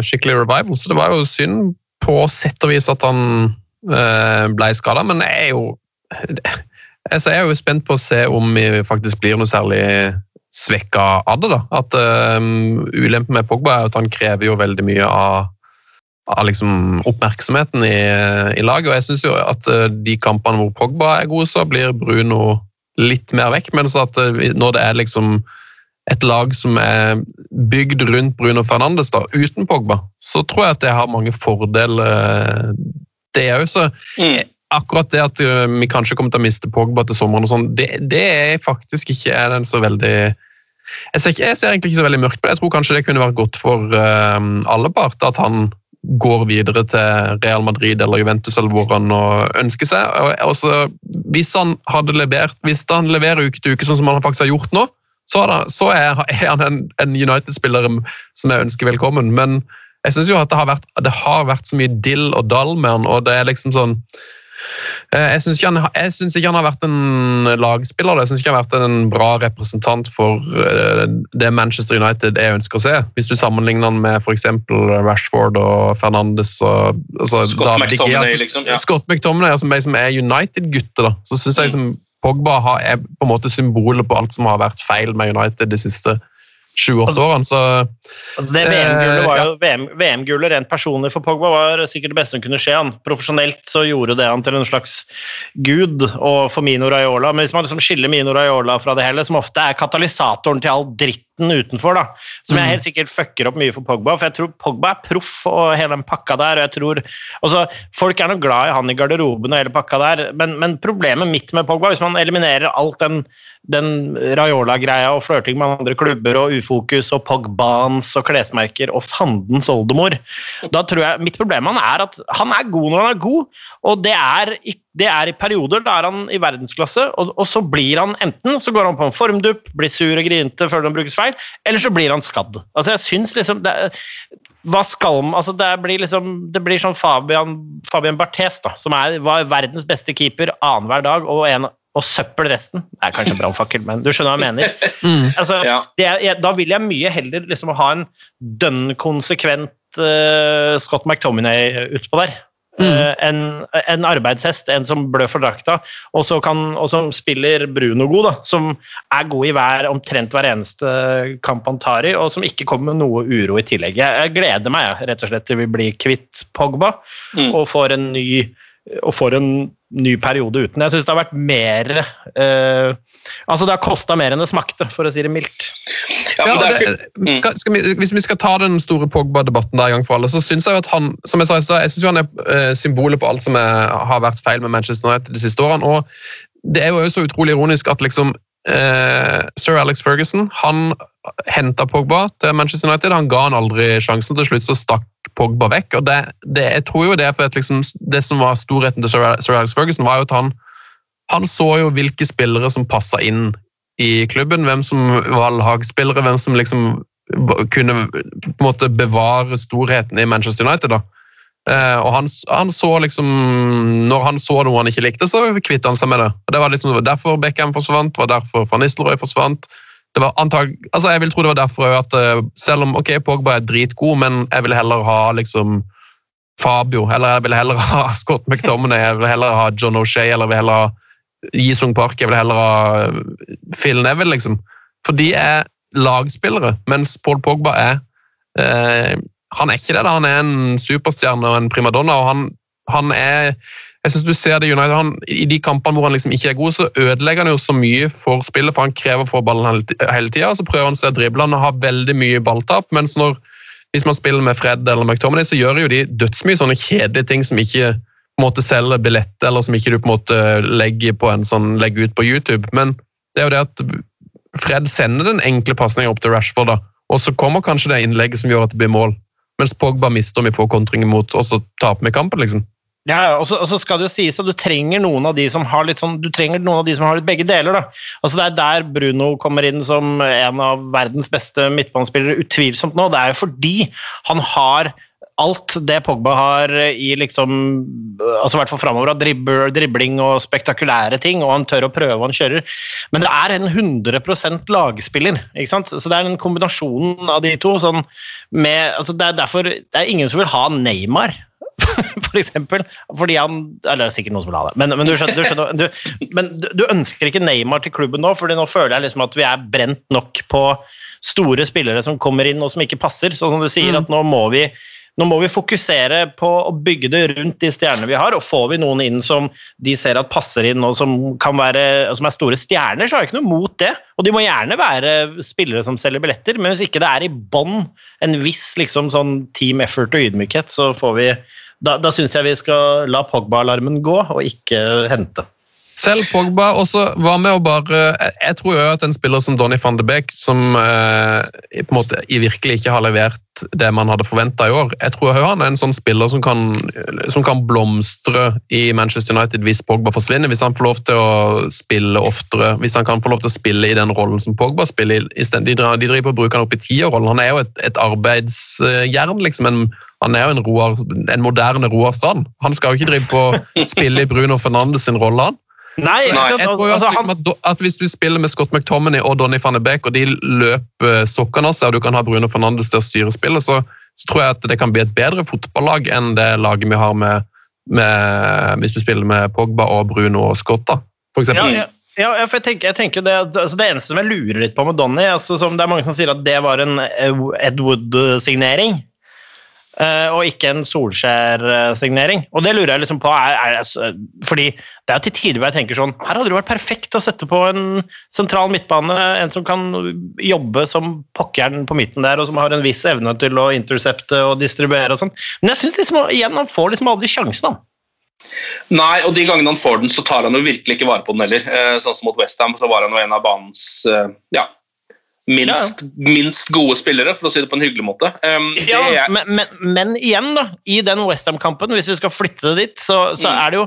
skikkelig revival, så det var jo synd på sett og vis at han ble skada, men jeg er jo jeg er jo spent på å se om vi faktisk blir noe særlig svekka av det. da. At um, Ulempen med Pogba er at han krever jo veldig mye av, av liksom oppmerksomheten i, i, laget. og jeg synes jo at uh, De kampene hvor Pogba er god, så blir Bruno litt mer vekk. Mens at uh, når det er liksom et lag som er bygd rundt Bruno Fernandes da, uten Pogba, så tror jeg at det har mange fordeler, det òg. Så mm akkurat det at vi kanskje kommer til å miste Pogba til sommeren, og sånn, det, det, er faktisk ikke er den så veldig jeg ser, ikke, jeg ser, egentlig ikke så veldig mørkt på det. Jeg tror kanskje det kunne vært godt for uh, alle parter at han går videre til Real Madrid eller Juventus eller hvor han ønsker seg. Og, også, hvis han hadde levert, hvis han leverer uke til uke sånn som han faktisk har gjort nå, så, det, så er, han en, en United-spiller som jeg ønsker velkommen. Men jeg syns jo at det har, vært, det har vært så mye dill og dall med han, og det er liksom sånn jeg syns ikke, ikke, han har vært en lagspiller. Jeg syns ikke han har vært en bra representant for eh, det Manchester United jeg ønsker å se. Hvis du sammenligner han med f.eks. Rashford og Fernandes og altså, Scott McTominay, liksom. Ja. Scott McTominay altså, som er United-gutter. Så syns jeg som Pogba er på en måte symbolet på alt som har vært feil med United de siste årene sju-åtte årene. Så, altså det VM-gullet var jo VM, VM rent personlig for Pogba var sikkert det beste som kunne skje. han. Profesjonelt så gjorde det han til en slags gud og for Mino Raiola. Men hvis man liksom skiller Mino Raiola fra det hele, som ofte er katalysatoren til all dritten utenfor, da, som jeg mm. helt sikkert fucker opp mye for Pogba, for jeg tror Pogba er proff og hele den pakka der. og jeg tror, altså, Folk er nok glad i han i garderoben og hele pakka der, men, men problemet mitt med Pogba, hvis man eliminerer alt den den Raiola-greia og flørting med andre klubber og ufokus og Pogbans og klesmerker og fandens oldemor. Da tror jeg Mitt problem med han er at han er god når han er god, og det er, det er i perioder da er han i verdensklasse, og, og, så blir han enten så går han på en formdupp, blir sur og grinete føler han brukes feil, eller så blir han skadd. Altså jeg synes liksom det, hva skal man, altså det blir liksom, det blir sånn Fabian, Fabian Barthes, da, som er, var verdens beste keeper annenhver dag og en og søppel resten. Det er kanskje brannfakkel, men du skjønner hva jeg mener. Mm. Altså, ja. er, da vil jeg mye heller liksom ha en dønn konsekvent uh, Scott McTominay utpå der. Mm. Uh, en, en, arbeidshest, en som blør for drakta, og, kan, og som spiller Bruno god, da, som er god i hver, omtrent hver eneste kamp han tar i, og som ikke kommer med noe uro i tillegg. Jeg, jeg gleder meg rett og slett til vi blir kvitt Pogba mm. og får en ny og får en ny periode uten. Jeg syns det har vært mer eh, Altså, det har kosta mer enn det smakte, for å si det mildt. Ja, det, mm. vi, hvis vi skal ta den store Pogba-debatten der gang for alle, så syns jeg at han som jeg sa, jeg synes han er uh, symbolet på alt som er, har vært feil med Manchester United de siste årene. og Det er jo så utrolig ironisk at liksom uh, sir Alex Ferguson han henta Pogba til Manchester United. Han ga han aldri sjansen. Til slutt så stakk Pogba vekk. og det, det, Jeg tror jo det for at liksom, det som var storheten til Sir Alex Ferguson, var jo at han, han så jo hvilke spillere som passa inn i klubben. Hvem som var lagspillere, hvem som liksom kunne på en måte bevare storheten i Manchester United. da. Uh, og han, han, så liksom Når han så noe han ikke likte, så kvittet han seg med det. Og Det var liksom derfor Beckham forsvant, det var derfor Van Nistelrooy forsvant det var antag, altså jeg vil tro det var derfor at uh, selv om ok, Pogba er dritgod, men jeg vil heller ha liksom Fabio, eller jeg vil heller ha Scott McDominay, jeg vil heller ha John O'Shea, eller jeg vil heller ha Jisung Park, jeg vil heller ha Phil Neville, liksom. For de er lagspillere, mens Paul Pogba er eh, Han er ikke det. da, Han er en superstjerne og en primadonna. og han, han er jeg synes du ser det United, han, I de kampene hvor han liksom ikke er god, så ødelegger han jo så mye for spillet, for han krever få ballen hele tida. Så prøver han seg å drible. Han har veldig mye balltap. mens når, hvis man spiller med Fred eller McTominay, så gjør jo de dødsmye sånne kjedelige ting som ikke på en måte selger billett, eller som ikke du på en måte legger, på en sånn, legger ut på YouTube. Men det er jo det at Fred sender den enkle pasningen opp til Rashford, da, og så kommer kanskje det innlegget som gjør at det blir mål. Mens Pogba mister om vi får kontringer mot, og så taper vi kampen, liksom. Ja, og så, og så skal det jo sies at du trenger noen av de som har litt sånn, du trenger noen av de som har litt begge deler. da. Altså Det er der Bruno kommer inn som en av verdens beste midtbanespillere, utvilsomt nå. Det er jo fordi han har alt det Pogba har i liksom altså i hvert fall framover av dribble, dribling og spektakulære ting, og han tør å prøve og han kjører. Men det er en 100% lagspiller. ikke sant? Så det er den kombinasjonen av de to. Sånn med, altså det er derfor det er ingen som vil ha Neymar for eksempel. Fordi han Eller det er sikkert noen som vil ha det, men, men, du, skjønner, du, skjønner, du, men du, ønsker ikke Neymar til klubben nå, fordi nå føler jeg liksom at vi er brent nok på store spillere som kommer inn og som ikke passer. Sånn som du sier, mm. at nå må vi nå må vi fokusere på å bygge det rundt de stjernene vi har, og får vi noen inn som de ser at passer inn og som, være, som er store stjerner, så har jeg ikke noe mot det. Og de må gjerne være spillere som selger billetter, men hvis ikke det er i bånn en viss liksom, sånn team effort og ydmykhet, så får vi da, da syns jeg vi skal la Pogba-alarmen gå, og ikke hente. Selv Pogba også var med å bare Jeg tror jo at en spiller som Donny van de Beek, som eh, på en måte virkelig ikke har levert det man hadde forventa i år Jeg tror han er en sånn spiller som kan, som kan, blomstre i Manchester United hvis Pogba forsvinner. Hvis han får lov til å spille oftere, hvis han kan få lov til å spille i den rollen som Pogba spiller. I, de, de driver å bruke han opp i tierrollen. Han er jo et, et arbeidsjern, liksom. En, han er jo en, roar, en moderne Roar Strand. Han skal jo ikke drive på spille i Bruno Fernandes sin rolle, han. Nei, Nei, jeg tror altså, liksom at, at, Hvis du spiller med Scott McTominay og Donny van de Beek, og de løper sokkene av seg, og du kan ha Bruno Fernandes til å styre spillet, så, så, tror jeg at det kan bli et bedre fotballag enn det laget vi har med, med hvis du spiller med Pogba og Bruno og Scott, da, for eksempel. Ja, ja. Ja, jeg tenker, jeg tenker det, altså det, eneste som jeg lurer litt på med Donny altså Det er mange som sier at det var en Ed Wood-signering. Uh, og ikke en Solskjær-signering. Og det lurer jeg liksom på, er, er, fordi det er jo til tider hvor jeg tenker sånn Her hadde det vært perfekt å sette på en sentral midtbane, en som kan jobbe som pokkeren på midten der, og som har en viss evne til å intercepte og distribuere og sånn. Men jeg syns liksom, igjen, han får liksom aldri sjansen, da. Nei, og de gangene han får den, så tar han jo virkelig ikke vare på den heller. Eh, sånn som mot Westham, så var han jo en av banens eh, ja, minst, ja. minst, gode spillere, for å si det på en hyggelig måte. Um, ja, er... men, men, men, igjen, da, i den Westham-kampen, hvis vi skal flytte det dit, så, så mm. er det jo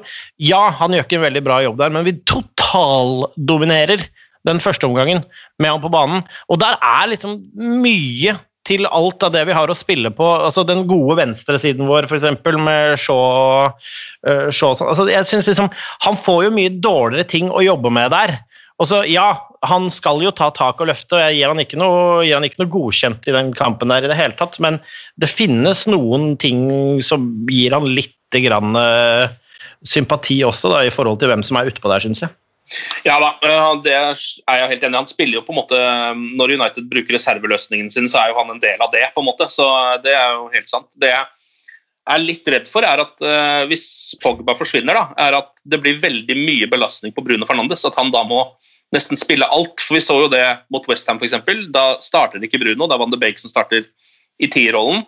Ja, han gjør ikke en veldig bra jobb der, men vi totaldominerer den første omgangen med han på banen. Og der er liksom mye til alt av det vi har å spille på. altså Den gode venstresiden vår, f.eks. med Shaw, uh, Shaw altså, jeg synes liksom, Han får jo mye dårligere ting å jobbe med der. Og så, ja, han skal jo ta tak og løfte, og jeg gir han, ikke noe, gir han ikke noe godkjent i den kampen der i det hele tatt, men det finnes noen ting som gir han litt grann, uh, sympati også, da, i forhold til hvem som er utpå der, syns jeg. Ja da, det er jeg helt enig i. Han spiller jo på en måte Når United bruker reserveløsningen sin, så er jo han en del av det, på en måte. Så det er jo helt sant. Det jeg er litt redd for, er at uh, hvis Pogba forsvinner, da, er at det blir veldig mye belastning på Bruno Fernandes. At han da må nesten spille alt. For vi så jo det mot Westham f.eks. Da starter ikke Bruno, da Van de Beek som starter i tierrollen.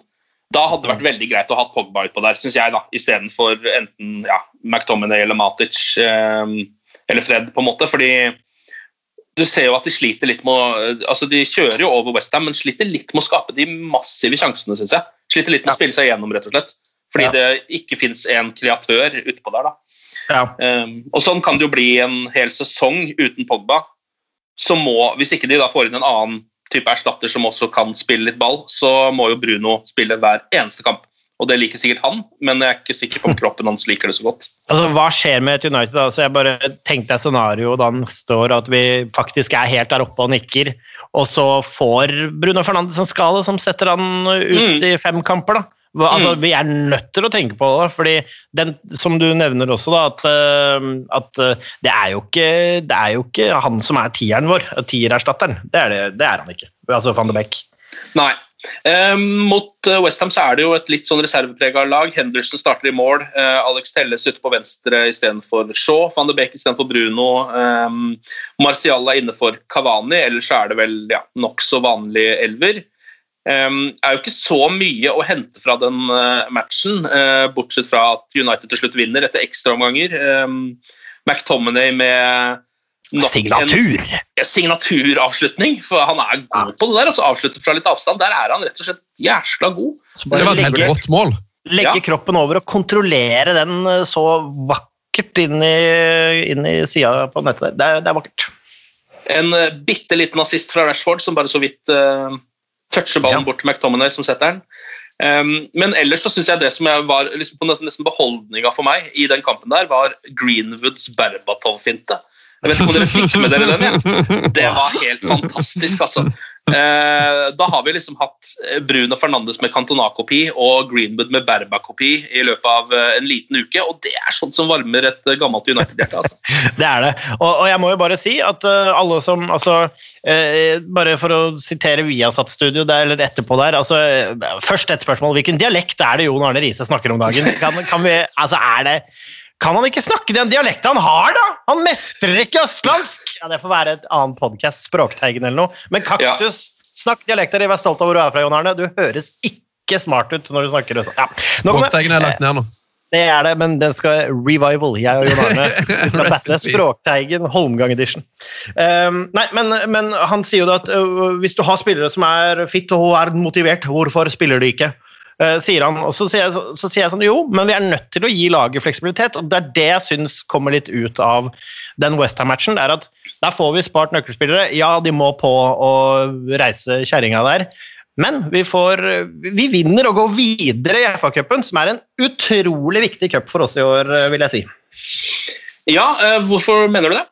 Da hadde det vært veldig greit å ha Pogba utpå der, syns jeg, da, istedenfor enten ja, McTominay eller Matic eh, eller Fred, på en måte. fordi du ser jo at de sliter litt med å altså De kjører jo over Westham, men sliter litt med å skape de massive sjansene, syns jeg. Sliter litt med å spille seg gjennom, rett og slett. Fordi ja. det ikke fins en kreatør utpå der. da. Ja. Um, og Sånn kan det jo bli en hel sesong uten Pogba. Så må, Hvis ikke de da får inn en annen type erstatter som også kan spille litt ball, så må jo Bruno spille hver eneste kamp. Og det liker sikkert han, men jeg er ikke sikker på om kroppen hans liker det så godt. Altså, Hva skjer med et United? da? Jeg bare tenkte jeg scenario da han står at vi faktisk er helt der oppe og nikker, og så får Bruno Fernandes en skade som setter han ut mm. i fem kamper. da. Altså, Mm. Vi er nødt til å tenke på det, fordi den, som du nevner også, da, at, eh, at eh, det, er jo ikke, det er jo ikke han som er tieren vår, tiererstatteren. Det, er det, det er han ikke. Altså van de Beek. Nei. Eh, mot Westham West Ham er det jo et litt sånn reserveprega lag. Henderson starter i mål. eh, Alex Telles ute på venstre istedenfor Shaw. Van de Beek istedenfor Bruno. Eh, Martial er inne for Cavani. Ellers er det vel ja, nokså vanlig elver. Um, er jo ikke så mye å hente fra den eh, matchen, eh, bortsett fra at United til slutt vinner etter ekstraomganger. Um, McTominay med Signatur! en- ja, signaturavslutning, for han er god på det der. altså Avslutter fra litt avstand. Der er han rett og slett jæskla god. Det var et helt godt rått mål. legge Ja. kroppen over og kontrollere den eh, så vakkert inn i, inn i sida på nettet der. Det er, det er vakkert. En uh, bitte liten assist fra Rashford som bare så vidt uh, toucher ballen Ja. bort til McTominay, som setter den. Um, men ellers så syns jeg det som jeg var liksom på nesten- beholdninga for meg i den kampen der, var Greenwoods Berbatov-finte. Jeg vet ikke om dere fikk med dere den? Ja? Det var helt fantastisk, altså. Eh, da har vi liksom hatt eh, Bruno Fernandes med Cantona-kopi og Greenwood med Berba-kopi i løpet av eh, en liten uke, og det er sånt som varmer et eh, gammelt United-hjerte. altså. Det er det. Og, og jeg må jo bare si at uh, alle som altså, Bare for å sitere Viasat-studio der, eller etterpå der altså, eh, Først et spørsmål. Hvilken dialekt er det Jon Arne Riise snakker om dagen? Kan, kan, vi, altså, er det, kan han ikke snakke den dialekten han har, da? Han mestrer ikke østlandsk! Ja, Det får være et annet podkast, Språkteigen eller noe. Men Kaktus, snakk dialekter di, vær stolt av hvor du er fra, Jon Arne. Du høres ikke smart ut når du snakker østlandsk. Ja. Språkteigen er lagt ned nå. Det er det, men den skal revival. Jeg og Jon Arne vi skal battle. Språkteigen Holmgang edition. Um, nei, men, men han sier jo da at uh, hvis du har spillere som er fit og er motivert, hvorfor spiller de ikke? Uh, sier han, og så sier, jeg, så sier jeg sånn jo, men vi er nødt til å gi laget fleksibilitet. og Det er det jeg syns kommer litt ut av den Westham-matchen. det er at Der får vi spart nøkkelspillere. Ja, de må på å reise kjerringa der. Men vi, får, vi vinner og går videre i FA-cupen, som er en utrolig viktig cup for oss i år, vil jeg si. Ja, eh, hvorfor mener du det?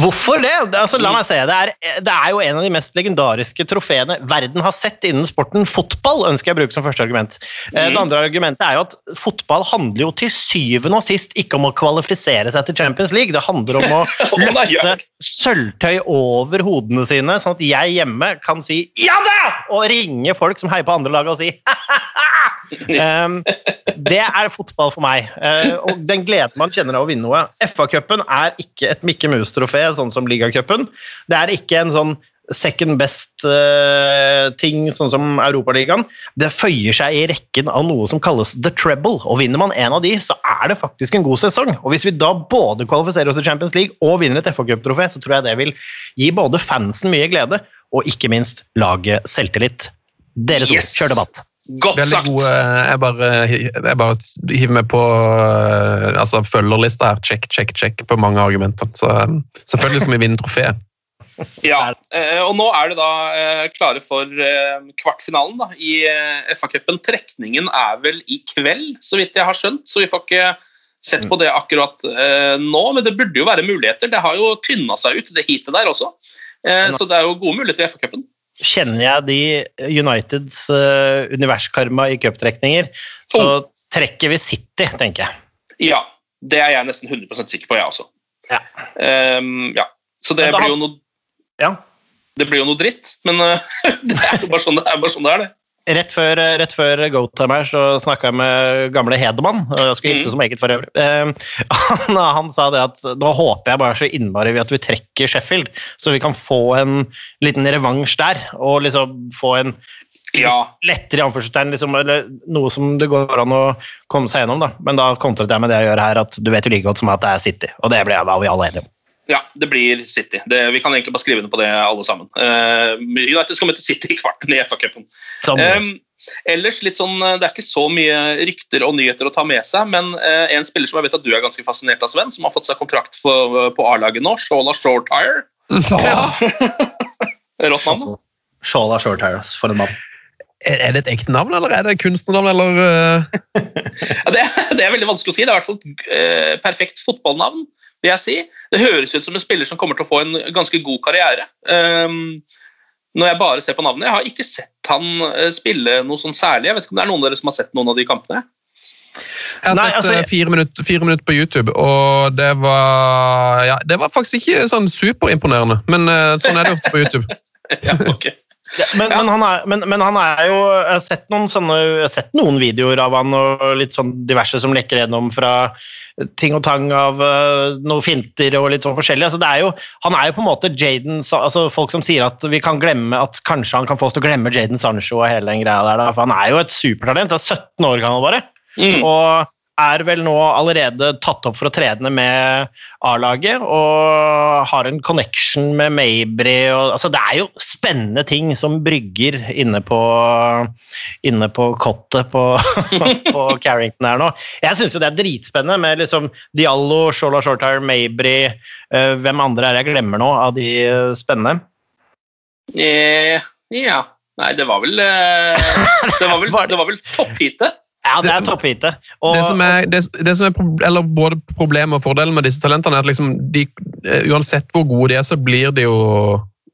Hvorfor det? Altså, la meg se. Det er, det er jo en av de mest legendariske trofeene verden har sett innen sporten fotball, ønsker jeg å bruke som første argument. Eh, Det andre argumentet er jo at fotball handler jo til syvende og sist ikke om å kvalifisere seg til Champions League. Det handler om å løfte sølvtøy over hodene sine, sånn at jeg hjemme kan si 'ja da!' og ringe folk som heier på andre lag og si Um, det er fotball for meg. Uh, og den gleden man kjenner av å vinne noe. FA-cupen er ikke et Mikke Mus-trofé, sånn som ligacupen. Det er ikke en sånn second best-ting, sånn som Europaligaen. Det føyer seg i rekken av noe som kalles the treble. Og vinner man en av de, så er det faktisk en god sesong. Og hvis vi da både kvalifiserer oss til Champions League og vinner et FA-cuptrofé, så tror jeg det vil gi både fansen mye glede, og ikke minst laget selvtillit. Dere to, Yes. kjør debatt. Godt Veldig sagt! gode. Jeg bare, jeg bare hiver meg på eh, altså følgerlista her. Check, check, check på mange argumenter. Så eh, selvfølgelig skal vi vinne trofeet. Ja, eh, og nå er det da eh, klare for eh, kvartfinalen da, i eh, FA-cupen. Trekningen er vel i kveld, så vidt jeg har skjønt, så vi får ikke sett på det akkurat eh, nå. Men det burde jo være muligheter. Det har jo tynna seg ut, det heatet der også. Eh, så det er jo gode muligheter i FA-cupen. Kjenner jeg de Uniteds uh, universkarma i cuptrekninger, så trekker vi City, tenker jeg. Ja, det er jeg nesten 100% sikker på, jeg også. Ja. Um, ja. Så det da blir jo noe Ja. det blir jo noe dritt, men uh, det er bare sånn det er. Bare sånn det er det. Rett før, rett før go-time her så snakka jeg med gamle Hedemann, og jeg skulle hilse Mm. som eget for øvrig. Eh, han, han sa det at nå håper jeg bare så innmari at vi trekker Sheffield, så vi kan få en liten revansj der, og liksom få en Ja. lettere anførselstegn, liksom, eller noe som det går an å komme seg gjennom. da. Men da kontret jeg med det jeg gjør her, at du vet jo like godt som at det er City, og det ble var vi alle enige om. Ja, det blir City. Det, vi kan egentlig bare skrive under på det, alle sammen. Uh, United skal møte City i kvarten i FA-cupen. Um, ellers litt sånn, eh, Det er ikke så mye rykter og nyheter å ta med seg, men eh, en spiller som jeg vet at du er ganske fascinert av, Sven, som har fått seg kontrakt for, på A-laget nå, Shola Shortire. Rått navn. Shola Shortire, for en mann. Er er det et ekte navn, eller er det kunstnernavn, eller Ja, det, det er veldig vanskelig å si. Det er i hvert fall et perfekt fotballnavn, vil jeg si. Det høres ut som en spiller som kommer til å få en ganske god karriere. Um, når jeg bare ser på navnet. Jeg har ikke sett han eh, spille noe sånn særlig. Jeg vet ikke om det er noen av dere som har sett noen av de kampene? Jeg har Nei, sett altså, eh, fire, minutter, fire minutter på YouTube, og det var ja, Det var faktisk ikke sånn superimponerende, men eh, sånn er det ofte på YouTube. ja, ok. Ja, men, men, han er, men, men han er jo Jeg har sett noen, sånne, jeg har sett noen videoer av han og litt sånn diverse som lekker gjennom fra ting og tang av uh, noen finter og litt sånn forskjellig. Altså, det er jo, han er jo på en måte Jaden altså, Folk som sier at vi kan glemme at kanskje han kan få oss til å glemme Jaden Sancho og hele den greia der. Da, for han er jo et supertalent. Han er 17 år gammel bare. Mm. Og er vel nå allerede tatt opp for å trene med A-laget og har en connection med Mabry. Og, altså, det er jo spennende ting som brygger inne på, inne på kottet på, på Carrington her nå. Jeg syns det er dritspennende med liksom Diallo, Shola Shortire, Mabry uh, Hvem andre er jeg glemmer nå av de spennende? spennende? yeah. ja. Nei, det var vel eh, Det var vel, det var vel toppheatet. Ja, det er toppheatet. Det som er, det, det som er både problemet og fordelen med disse talentene, er at liksom de, eh, uansett hvor gode de er, så blir de jo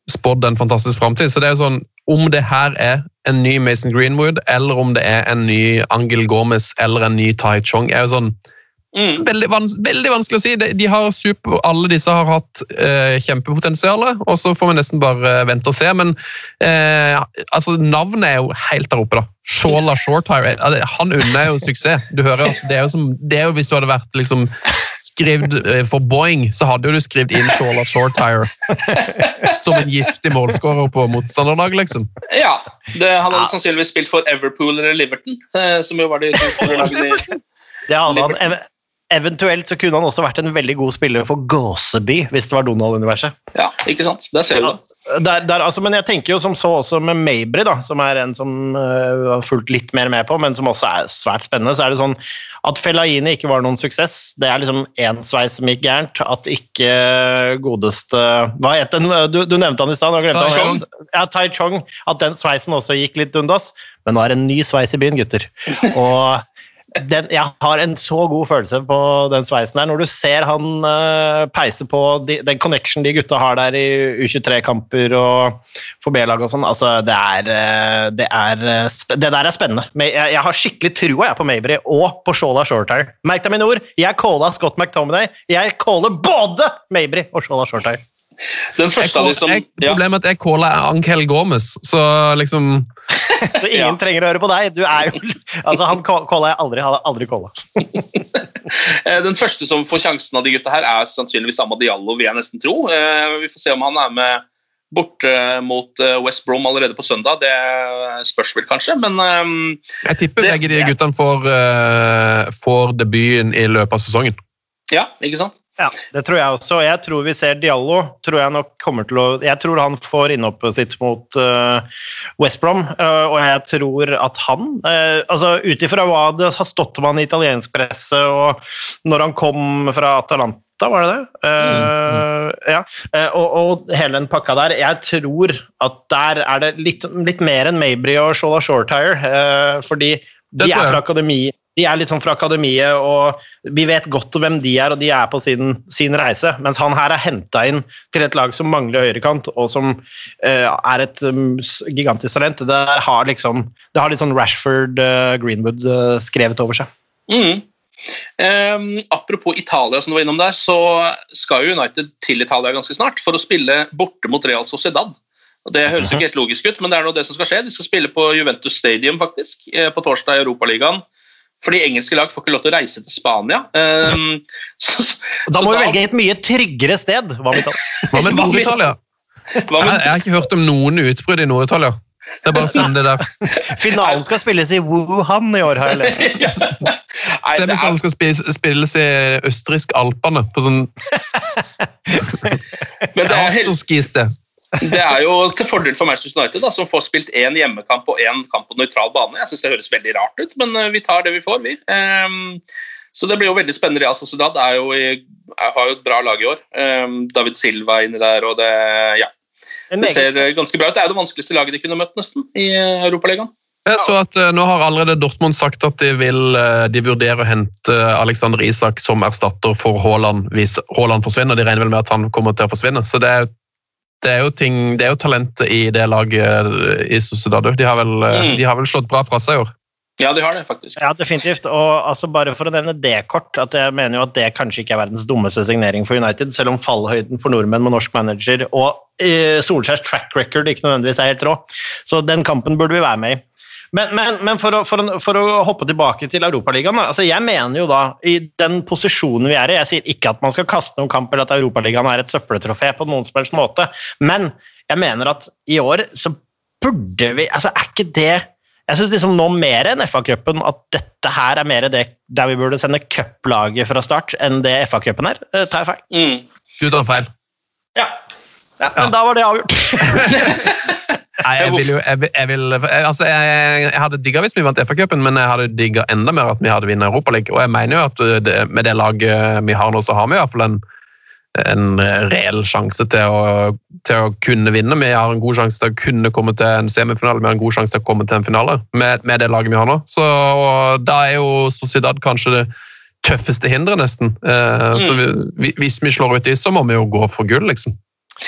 spådd en fantastisk framtid. Så det er jo sånn, om det her er en ny Mason Greenwood, eller om det er en ny Angel Gomez eller en ny Tai Chong, er jo sånn Mm. veldig, vans veldig vanskelig å si. De, de har super, alle disse har hatt eh, kjempepotensial, og så får vi nesten bare vente og se. Men eh, altså, navnet er jo helt der oppe, da. Shola Shortire. eh, Han unner jo suksess. Du hører at det er jo, som, det er jo Hvis du hadde vært liksom skrevet eh, for Boeing, så hadde jo du skrevet inn Shola Shortire som en giftig målskårer på motstanderlag, liksom. Ja. Det, han hadde sannsynligvis spilt for Everpool eller Liverton, eh, som jo var de to lagene i Det hadde han. Ev eventuelt så kunne han også vært en veldig god spiller for Gåseby, hvis det var Donald-universet. Ja, ikke sant? Der ser du det. Der, der, altså, men jeg tenker jo som så også med Mabry, da, som er en som uh, har fulgt litt mer med på, men som også er svært spennende, så er det sånn at Fellaini ikke var noen suksess. Det er liksom én sveis som gikk gærent. At ikke godeste Hva het den? Du, du nevnte han i stad. Tai Chong. han. Ja, Tai Chong. At den sveisen også gikk litt dundas. Men nå er det en ny sveis i byen, gutter. Og den, jeg har en så god følelse på den sveisen der. Når du ser han uh, peise på de, den connection de gutta har der i U23-kamper og for B-lag og sånn, altså det er, uh, det er uh, Det der er spennende. Jeg, jeg har skikkelig trua jeg på Mabry og på Shola Shortire. Merk deg mine ord. Jeg calla Scott McTominay. Jeg caller både Mabry og Shola Shortire. Den første av de som jeg, ja. problemet er at jeg caller Angel Gomez, så liksom Så ingen Ja. trenger å høre på deg. Du er jo Altså, han calla jeg aldri. Hadde aldri calla. Eh, Den første som får sjansen av de gutta her, er sannsynligvis Amad Diallo, vil jeg nesten tro. Eh, Vi får se om han er med borte mot eh, West Brom allerede på søndag. Det spørs vel kanskje, men eh, Jeg tipper Det- begge de guttene får, får debuten i løpet av sesongen. ja, ikke sant? Ja, det tror jeg også. Jeg tror vi ser Diallo. tror Jeg nok kommer til å, jeg tror han får innhoppet sitt mot uh, West Brom, uh, og jeg tror at han uh, altså Ut ifra hva det har stått om han i italiensk presse, og når han kom fra Atalanta var det det? Eh, Ja. Eh, og, og hele den pakka der. Jeg tror at der er det litt, litt mer enn Mabry og Shola Shortire, fordi de er fra akademi. De er litt sånn fra akademiet, og vi vet godt hvem de er, og de er på sin, sin reise. Mens han her er henta inn til et lag som mangler høyrekant, og som uh, er et um, gigantisk talent. Det har liksom Det har litt sånn Rashford, eh, Greenwood uh, skrevet over seg. Mm. Um, apropos Italia, som du var innom der, så skal jo United til Italia ganske snart for å spille borte mot Real Sociedad. Det høres ikke helt logisk ut, men det er nå det som skal skje. De skal spille på Juventus Stadium faktisk, på torsdag i Europaligaen. Fordi engelske lag får ikke lov til å reise til Spania. Um, så, da så må vi velge et mye tryggere sted. Hva med Hva med Nord-Italia? Hva Jeg, med, jeg har ikke hørt om noen utbrudd i Nord-Italia. Det er bare å sende det der. Finalen skal spilles i Wuhan i år, har jeg lest. Se om den Semifinalen skal spilles, spilles i østerriksk Alpene, på sånn men det er, afterski-sted. Det er jo til fordel for Manchester United, da, som får spilt én hjemmekamp og én kamp på nøytral bane. Jeg synes Det høres veldig rart ut, men eh, vi tar det vi får, vi. Um, så det blir jo veldig spennende. Real Sociedad er jo i, er, har jo et bra lag i år. Um, David Silva inni der, og det, ja, det ser eh, ganske bra ut. Det er jo det vanskeligste laget de kunne møtt, nesten, i eh, Europaligaen. Jeg så at Nå har allerede Dortmund sagt at de vil eh, de vurderer å hente Alexander Isak som erstatter for Haaland hvis Haaland forsvinner. De regner vel med at han kommer til å forsvinne. Så det er det er jo ting, det er jo talentet i det laget i Sociedad. De har vel, Mm. de har vel slått bra fra seg i år. Ja, de har det, faktisk. Ja, definitivt. Og altså, bare for å nevne det kort, at jeg mener jo at det kanskje ikke er verdens dummeste signering for United, selv om fallhøyden for nordmenn med norsk manager og eh, Solskjærs track record ikke nødvendigvis er helt rå. Så den kampen burde vi være med i. Men, men, men for, å, for, å, for å hoppe tilbake til Europaligaen, altså jeg mener jo da, i den posisjonen vi er i Jeg sier ikke at man skal kaste noen kamp eller at Europaligaen er et søppeltrofé på noen som helst måte, men jeg mener at i år så burde vi altså Er ikke det jeg syns liksom nå mer enn FA-cupen at dette her er mer det der vi burde sende cuplaget fra start, enn det FA-cupen er. Eh, Tar jeg feil? Mm. Du tar feil. Ja. ja men da var det avgjort. Nei, jeg vil jo jeg, jeg vil, altså jeg, jeg hadde digga hvis vi vant FA-cupen, men jeg hadde digga enda mer at vi hadde vunnet Europaligaen. Og jeg mener jo at det, med det laget vi har nå, så har vi i hvert fall en, en reell sjanse til å, til å kunne vinne. Vi har en god sjanse til å kunne komme til en semifinale, vi har en god sjanse til å komme til en finale med, med det laget vi har nå. Så da er jo Sociedad kanskje det tøffeste hinderet, nesten. Eh, Så vi, hvis vi slår ut de, så må vi jo gå for gull, liksom.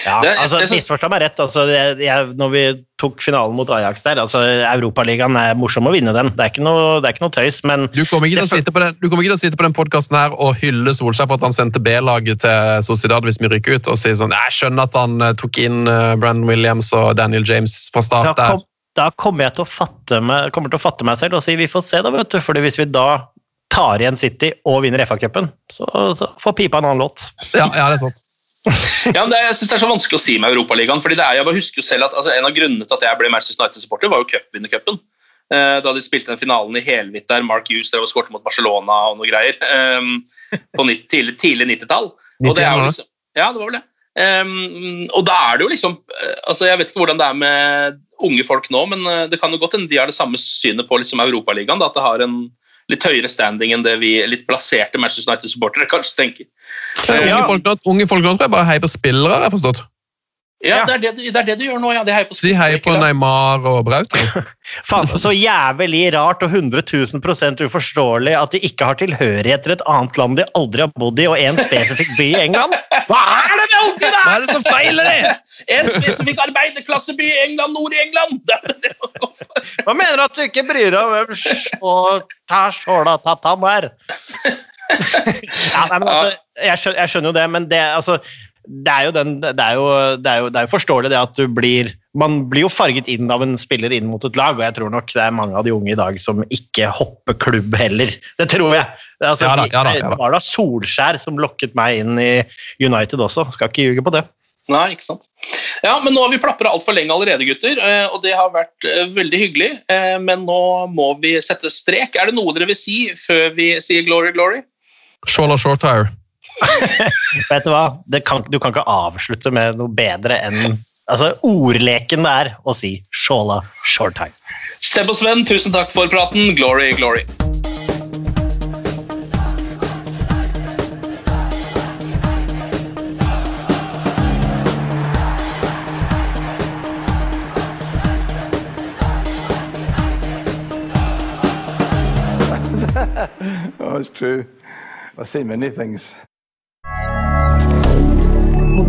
Ja, altså, Misforstå meg rett. Altså, jeg, når vi tok finalen mot Ajax der altså, Europaligaen er morsom å vinne den. Det er ikke noe, det er ikke noe tøys, men Du kommer ikke til å sitte på den, du kommer ikke til å sitte på den podkasten her og hylle Solskjær for at han sendte B-laget til Sociedad hvis vi rykker ut, og si sånn Jeg skjønner at han eh, tok inn eh, Brandon Williams og Daniel James fra da, start der. kom, da kommer jeg til å fatte meg, kommer til å fatte meg selv og si vi får se, da, vet du. Fordi hvis vi da tar igjen City og vinner FA-cupen, så, så får pipa en annen låt. Ja, ja, det er sant. Ja, men det, jeg synes det er så vanskelig å si med Europaligaen. fordi det er, jeg bare husker jo selv at altså, En av grunnene til at jeg ble Manchester United-supporter, var jo cupvinnercupen. Eh, da de spilte den finalen i helhvitt der Mark Hughes drev og skåret mot Barcelona og noe greier. eh, på nitt, tidlig, tidlig 90-tall. Og det er jo liksom, ja, det var vel det. Um, og da er det jo liksom eh, altså Jeg vet ikke hvordan det er med unge folk nå, men eh, det kan jo godt hende de har det samme synet på liksom Europaligaen. At det har en litt høyere standing enn det vi litt plasserte Manchester United-supportere kanskje tenker. Ja. Unge, folk nå, unge folk nå tror jeg bare heier på spillere, har jeg forstått. Ja, Ja. Det, er det, du- det er det du gjør nå, ja. De heier på De heier på? Neymar og Braut. Faen, så jævlig rart og 100 000 prosent uforståelig at de ikke har tilhørighet til et annet land de aldri har bodd i, og en spesifikk by i England. Hva er det med unge Hva er det som feiler det? En spesifikk arbeiderklasseby i England, nord i England! Det, er det. Hva mener du at du ikke bryr deg om hvem Shortashordatatan er? ja, nei, men altså, jeg, skjønner, jeg skjønner jo det, men det, altså, det, er jo den, det, er jo, det, er jo, det er jo forståelig det at du blir Man blir jo farget inn av en spiller inn mot et lag, og jeg tror nok det er mange av de unge i dag som ikke hopper klubb heller. Det tror jeg. Det, altså, Ja da, ja da, ja da. Det var da Solskjær som lokket meg inn i United også, skal ikke ljuge på det. Nei, ikke sant. Ja, men nå har vi plapra altfor lenge allerede, gutter, eh, og det har vært eh, veldig hyggelig. eh, Men nå må vi sette strek. Er det noe dere vil si før vi sier glory, glory? Shola Shortire. Vet du hva? Det kan, du kan ikke avslutte med noe bedre enn altså, ordleken det er å si Shola Shortime. Seb og Sven, tusen takk for praten. Glory, glory. Oh, it's true. I've seen many things.